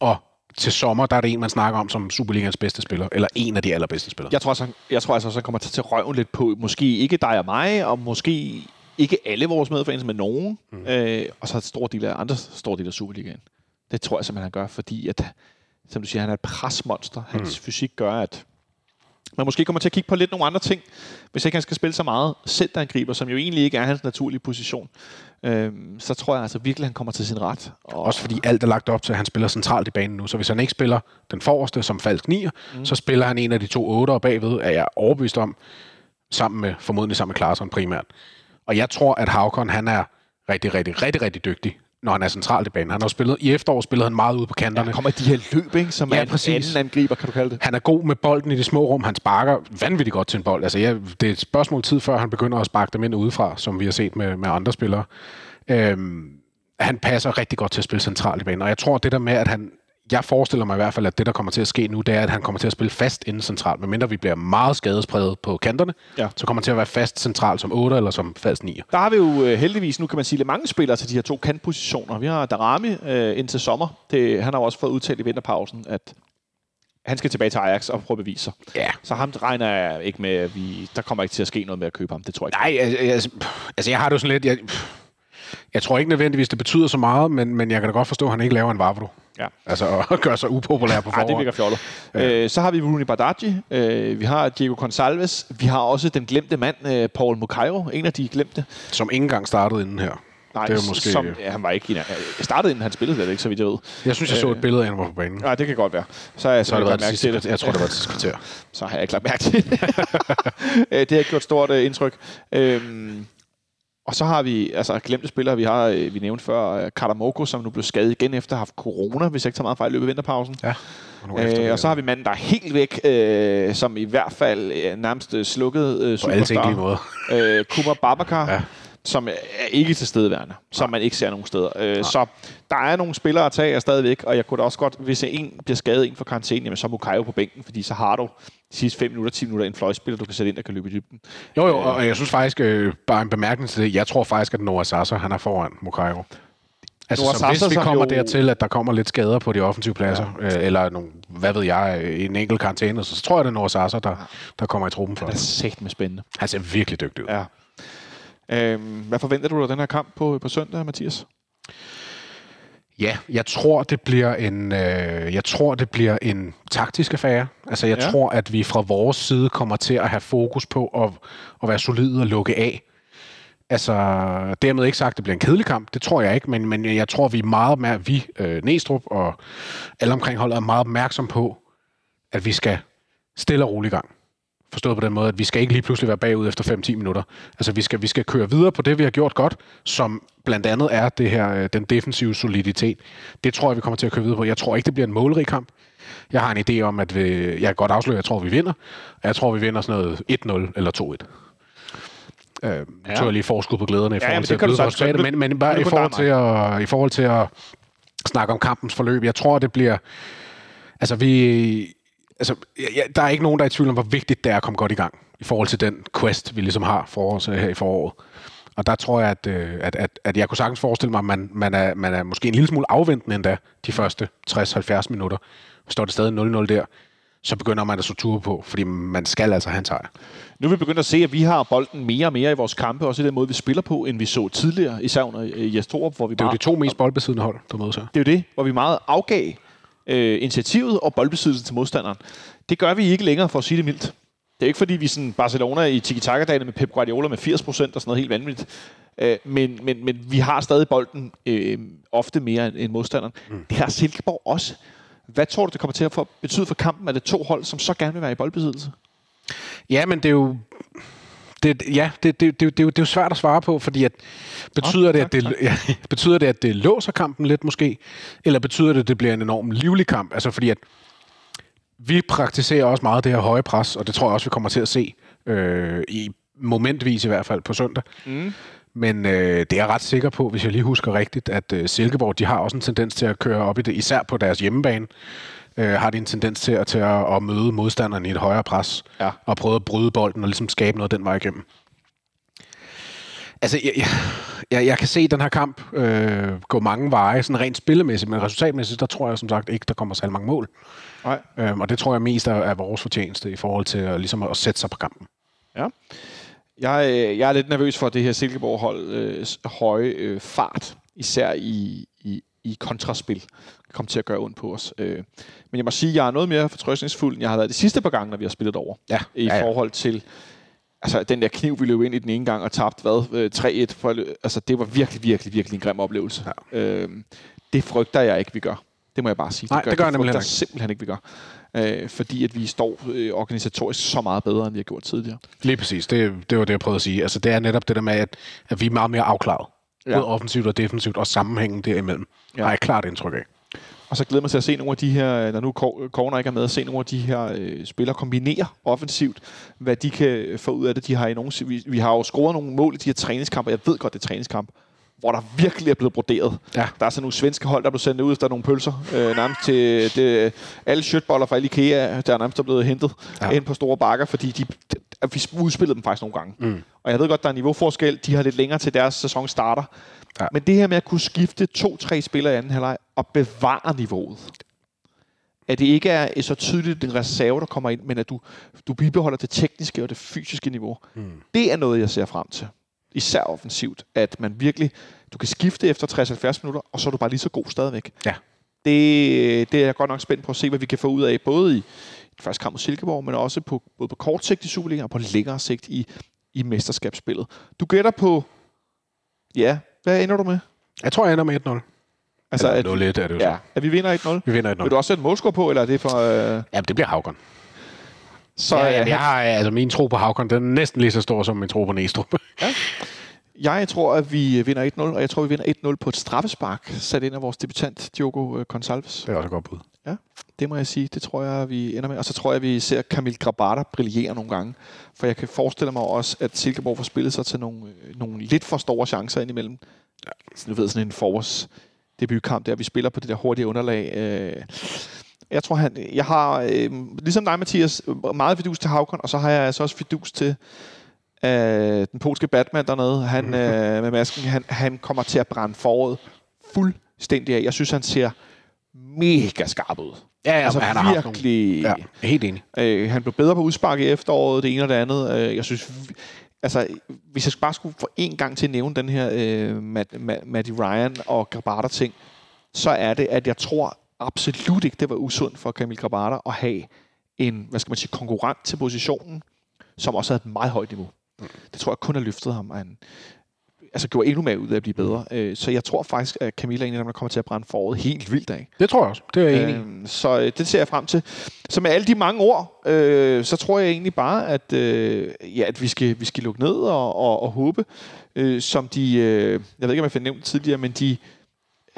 Og til sommer, der er det en, man snakker om som Superligans bedste spiller, eller en af de allerbedste spillere. Jeg tror, altså, jeg tror altså, så kommer til at røven lidt på, måske ikke dig og mig, og måske ikke alle vores medfans, men nogen. Mm. Øh, og så en stor del af andre store del af Superligaen. Det tror jeg simpelthen, han gør, fordi at, som du siger, han er et presmonster. Hans mm. fysik gør, at man måske kommer til at kigge på lidt nogle andre ting, hvis ikke han skal spille så meget centerangriber, som jo egentlig ikke er hans naturlige position. Øhm, så tror jeg altså virkelig, at han kommer til sin ret. Og Også fordi alt er lagt op til, at han spiller centralt i banen nu. Så hvis han ikke spiller den forreste som falsk nier, mm. så spiller han en af de to otter bagved, er jeg overbevist om, sammen med, formodentlig sammen med Klarsson primært. Og jeg tror, at Havkon, han er rigtig, rigtig, rigtig, rigtig dygtig, når han er centralt i banen. Han har spillet, i efteråret spillede han meget ude på kanterne. der kommer de her løb, ikke, som Ja, er en præcis. anden angriber, kan du kalde det. Han er god med bolden i de små rum. Han sparker vanvittigt godt til en bold. Altså, jeg, det er et spørgsmål tid, før han begynder at sparke dem ind udefra, som vi har set med, med andre spillere. Øhm, han passer rigtig godt til at spille centralt i banen. Og jeg tror, det der med, at han... Jeg forestiller mig i hvert fald, at det, der kommer til at ske nu, det er, at han kommer til at spille fast inden centralt. Medmindre vi bliver meget skadespredet på kanterne, Ja. så kommer han til at være fast centralt som 8 eller som falsk 9. Der har vi jo øh, heldigvis, nu kan man sige, lidt mange spillere til de her to kantpositioner. Vi har Darami øh, indtil sommer. Det, han har jo også fået udtalt i vinterpausen, at han skal tilbage til Ajax og prøve at bevise sig. Ja. Så ham regner jeg ikke med, at vi, der kommer ikke til at ske noget med at købe ham. Det tror jeg ikke. Nej, altså, altså, jeg har det jo sådan lidt... Jeg, jeg tror ikke nødvendigvis, det betyder så meget, men, men jeg kan da godt forstå, at han ikke laver en Vavro. Ja. Altså at [laughs] gøre sig upopulær på forhånd. det virker fjollet. Ja. Øh, så har vi Rooney Badaji, øh, vi har Diego Gonçalves, vi har også den glemte mand, øh, Paul Mukairo, en af de glemte. Som ikke engang startede inden her. Nej, det er måske... som, ja, han var ikke jeg startede inden han spillede det, ikke så vidt jeg ved. Jeg synes, jeg så et billede af, han var på banen. Nej, det kan godt være. Så har jeg Så har det været mærke til det. jeg tror, det var det sidste kvarter. [laughs] så har jeg ikke lagt mærke til det. [laughs] Øh, det har gjort stort uh, indtryk. Øhm, Og så har vi altså glemte spillere. Vi har, øh, vi nævnte før, øh, Karamoko, som nu blev skadet igen efter at have haft corona, hvis jeg ikke tager meget fejl i løbet af vinterpausen. Ja. Og, efter Øh, og så har vi manden, der er helt væk, øh, som i hvert fald øh, nærmest øh, slukket øh, på alle tænkelige måder. øh, Kuma Babakar, Ja. Som er ikke tilstedeværende, som man ikke ser nogen steder. Øh, så der er nogle spillere at tage af stadigvæk, og jeg kunne da også godt, hvis en bliver skadet, en for karantæne, jamen så er Mukayo på bænken, fordi så har du de sidste 5 minutter, 10 minutter en fløjspiller, du kan sætte ind, der kan løbe i dybden. Jo, jo, og jeg synes faktisk, øh, bare en bemærkning til det, jeg tror faktisk, at Noah Sasser, han er foran Mukairo. Altså, Noah så hvis Sasser, vi som kommer jo- dertil, at der kommer lidt skader på de offensive pladser, ja. øh, eller nogle, hvad ved jeg, øh, en enkelt karantæne, så, så tror jeg, det er Noah Sasser, der, der kommer i truppen for. Det er sæt med spændende. Han ser virkelig dygtig ud. Ja. Øhm, hvad forventer du af den her kamp på, på søndag, Mathias? Ja, jeg tror, det bliver en, øh, jeg tror, det bliver en taktisk affære. Altså, jeg Ja. tror, at vi fra vores side kommer til at have fokus på at, at være solide og lukke af. Altså, dermed ikke sagt, at det bliver en kedelig kamp. Det tror jeg ikke, men, men jeg tror, vi er meget mere, vi, øh, Næstrup og alle omkring holdet, er meget opmærksom på, at vi skal stille og roligt i gang. Forstået på den måde, at vi skal ikke lige pludselig være bagud efter 5-10 minutter. Altså, vi skal, vi skal køre videre på det, vi har gjort godt, som blandt andet er det her, øh, den defensive soliditet. Det tror jeg, vi kommer til at køre videre på. Jeg tror ikke, det bliver en målrig kamp. Jeg har en idé om, at vi, jeg kan godt afsløre, at jeg tror, vi vinder. Og jeg tror, vi vinder sådan noget 1-0 eller 2-1. Øh, ja. Tog jeg lige forskud på glæderne i forhold jamen, til at resultatet, Men- men, bare i forhold, til at, i forhold til at snakke om kampens forløb. Jeg tror, det bliver... Altså, vi... Altså, ja, der er ikke nogen, der er i tvivl om, hvor vigtigt det er at komme godt i gang i forhold til den quest, vi ligesom har for os øh, her i foråret. Og der tror jeg, at, øh, at, at, at jeg kunne sagtens forestille mig, at man, man, er, man er måske en lille smule afventende endda de første 60-70 minutter. Står det stadig 0-0 der, så begynder man at så ture på, fordi man skal altså have en sejr. Nu er vi begyndt at se, at vi har bolden mere og mere i vores kampe, også i den måde, vi spiller på, end vi så tidligere, især under øh, Jes Torup, hvor vi Det er jo de to mest boldbesiddende hold, der mødes her. Det er jo det, hvor vi meget afgav øh, initiativet og boldbesiddelsen til modstanderen. Det gør vi ikke længere, for at sige det mildt. Det er ikke fordi, vi sådan Barcelona i tiki-taka-dagene med Pep Guardiola med 80 procent og sådan noget helt vanvittigt. Øh, men, men, men vi har stadig bolden øh, ofte mere end, modstanderen. Mm. Det har Silkeborg også. Hvad tror du, det kommer til at få, betyde for kampen? Er det to hold, som så gerne vil være i boldbesiddelse? Ja, men det er jo... Det, ja, det, det, det, det, det, er jo- er svært at svare på, fordi at, betyder, det, at det, [laughs] ja, betyder det, at det låser kampen lidt måske? Eller betyder det, at det bliver en enorm livlig kamp? Altså fordi at vi praktiserer også meget det her høje pres, og det tror jeg også, vi kommer til at se øh, i momentvis i hvert fald på søndag. Mm. Men øh, det er jeg ret sikker på, hvis jeg lige husker rigtigt, at øh, Silkeborg de har også en tendens til at køre op i det, især på deres hjemmebane, øh, har de en tendens til, at, til at, at møde modstanderen i et højere pres, Ja. og prøve at bryde bolden og ligesom skabe noget den vej igennem. Altså, jeg, jeg, jeg, jeg kan se den her kamp øh, gå mange veje, sådan rent spillemæssigt, men resultatmæssigt, der tror jeg som sagt ikke, der kommer særlig mange mål. Nej. Øhm, og det tror jeg mest er, er vores fortjeneste i forhold til at, ligesom at sætte sig på kampen. Ja. Jeg, øh, jeg er lidt nervøs for det her Silkeborg-hold øh, høje øh, fart, især i, i, i kontraspil, kommer til at gøre ondt på os. Øh, men jeg må sige, at jeg er noget mere fortrøstningsfuld, end jeg har været de sidste par gange, når vi har spillet over. Ja, I ja, ja. forhold til altså, den der kniv, vi løb ind i den ene gang og tabte, hvad, øh, 3-1. For, altså, det var virkelig, virkelig, virkelig en grim oplevelse. Ja. Øh, det frygter jeg ikke, vi gør. Det må jeg bare sige. Nej, det gør jeg nemlig frygter heller ikke. simpelthen ikke, vi gør. Øh, fordi at vi står øh, organisatorisk så meget bedre, end vi har gjort tidligere. Lige præcis. Det, det var det, jeg prøvede at sige. Altså, det er netop det der med, at, at vi er meget mere afklaret. Ja. Både offensivt og defensivt, og sammenhængen derimellem. Ja. Har jeg klart indtryk af. Og så glæder mig til at se nogle af de her, når nu Corner ikke er med, at se nogle af de her øh, spillere kombinere offensivt, hvad de kan få ud af det. De har i nogle, vi, vi har jo scoret nogle mål i de her træningskampe. Jeg ved godt, det er træningskamp hvor der virkelig er blevet broderet. Ja. Der er sådan nogle svenske hold, der blev sendt ud efter nogle pølser. Øh, nærmest til det, alle shirtboller fra alle IKEA, der er nærmest er blevet hentet ja. Ind på store bakker, fordi de, at vi udspillede dem faktisk nogle gange. Mm. Og jeg ved godt, der er niveauforskel. De har lidt længere til deres sæson starter. Ja. Men det her med at kunne skifte to-tre spillere i anden halvleg og bevare niveauet. At det ikke er så tydeligt en reserve, der kommer ind, men at du, du bibeholder det tekniske og det fysiske niveau. Mm. Det er noget, jeg ser frem til. Især offensivt. At man virkelig, du kan skifte efter 60-70 minutter, og så er du bare lige så god stadigvæk. Ja. Det, det er jeg godt nok spændt på at se, hvad vi kan få ud af, både i den første kamp mod Silkeborg, men også på, både på kort sigt i Superliga og på længere sigt i, i mesterskabsspillet. Du gætter på, ja, hvad ender du med? Jeg tror, jeg ender med 1-0. Altså, at, 0-1 er det jo så. ja, at vi vinder 1-0. Vi vinder 1-0. Vil du også sætte målscore på, eller er det for... Øh, Ja, det bliver Havgård. så Ja, er ja, jeg har, altså, min tro på Havgård, den er næsten lige så stor som min tro på Næstrup. [laughs] Jeg tror, at vi vinder 1-0, og jeg tror, vi vinder 1-0 på et straffespark, sat ind af vores debutant, Diogo øh, Gonçalves. Det er også et godt bud. Det må jeg sige, det tror jeg, vi ender med. Og så tror jeg, vi ser Camille Grabata brillere nogle gange. For jeg kan forestille mig også, at Silkeborg får spillet sig til nogle, øh, nogle lidt for store chancer indimellem. Ja. Så du ved, sådan en forårs debutkamp der, vi spiller på det der hurtige underlag. Øh, jeg tror, han, jeg har, øh, ligesom dig, Mathias, meget fidus til Havkon, og så har jeg altså også fidus til øh, den polske Batman dernede. Han, øh, med masken, han, han kommer til at brænde foråret fuldstændig af. Jeg synes, han ser mega skarp ud. Ja, ja altså han har haft nogle- virkelig... Ja, helt enig. Øh, han blev bedre på udspark i efteråret, det ene og det andet. Øh, jeg synes, altså, hvis jeg bare skulle for en gang til at nævne den her øh, Matt, Matt, Matty Ryan og Grabata ting, så er det, at jeg tror absolut ikke, det var usundt for Camille Grabata at have en, hvad skal man sige, konkurrent til positionen, som også havde et meget højt niveau. Det tror jeg kun har løftet ham, han altså, gjorde endnu mere ud af at blive bedre. Øh, så jeg tror faktisk, at Camilla er en af dem, der kommer til at brænde foråret helt vildt af. Det tror jeg også. Det er jeg enig. Øhm, så øh, det ser jeg frem til. Så med alle de mange ord, øh, så tror jeg egentlig bare, at, øh, ja, at vi, skal, vi skal lukke ned og, og, og håbe, øh, som de, øh, jeg ved ikke, om jeg fik nævnt tidligere, men de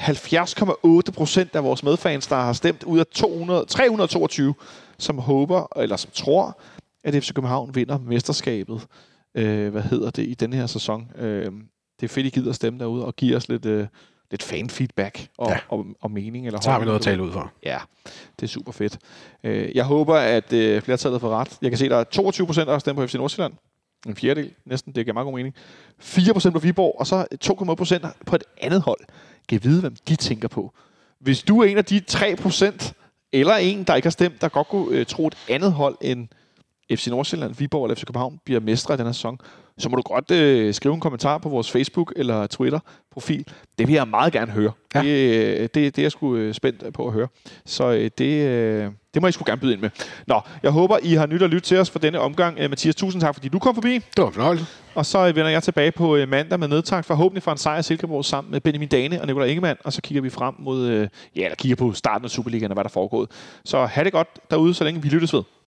70,8 procent af vores medfans, der har stemt ud af 200, 322, som håber, eller som tror, at FC København vinder mesterskabet. Øh, hvad hedder det i denne her sæson? Øh, det er fedt, I gider at stemme derude og give os lidt, øh, lidt fan-feedback og, Ja. ja. og, og mening. Eller Så har vi noget at tale ud for. Ja, det er super fedt. Øh, Jeg håber, at øh, flertallet får ret. Jeg kan se, at der er 22 procent, der har stemt på FC Nordsjælland. En fjerdedel, næsten. Det giver meget god mening. 4 procent på Viborg, og så 2,8 procent på et andet hold. Kan vide, hvem de tænker på. Hvis du er en af de 3 procent, eller en, der ikke har stemt, der godt kunne øh, tro et andet hold end FC Nordsjælland, Viborg eller FC København bliver mestre i den her sæson, så må du godt øh, skrive en kommentar på vores Facebook eller Twitter-profil. Det vil jeg meget gerne høre. Ja. Det, øh, det, det er jeg sgu øh, spændt på at høre. Så øh, det, øh, det må I sgu gerne byde ind med. Nå, jeg håber, I har nyt at lytte til os for denne omgang. Øh, Mathias, tusind tak, fordi du kom forbi. Det var en fornøjelse. Og så øh, vender jeg tilbage på øh, mandag med nedtagt forhåbentlig for en sejr i Silkeborg sammen med Benjamin Dane og Nikolaj Ingemann. Og så kigger vi frem mod, øh, ja, eller kigger på starten af Superligaen og hvad der foregår. Så have det godt derude, så længe vi lyttes ved.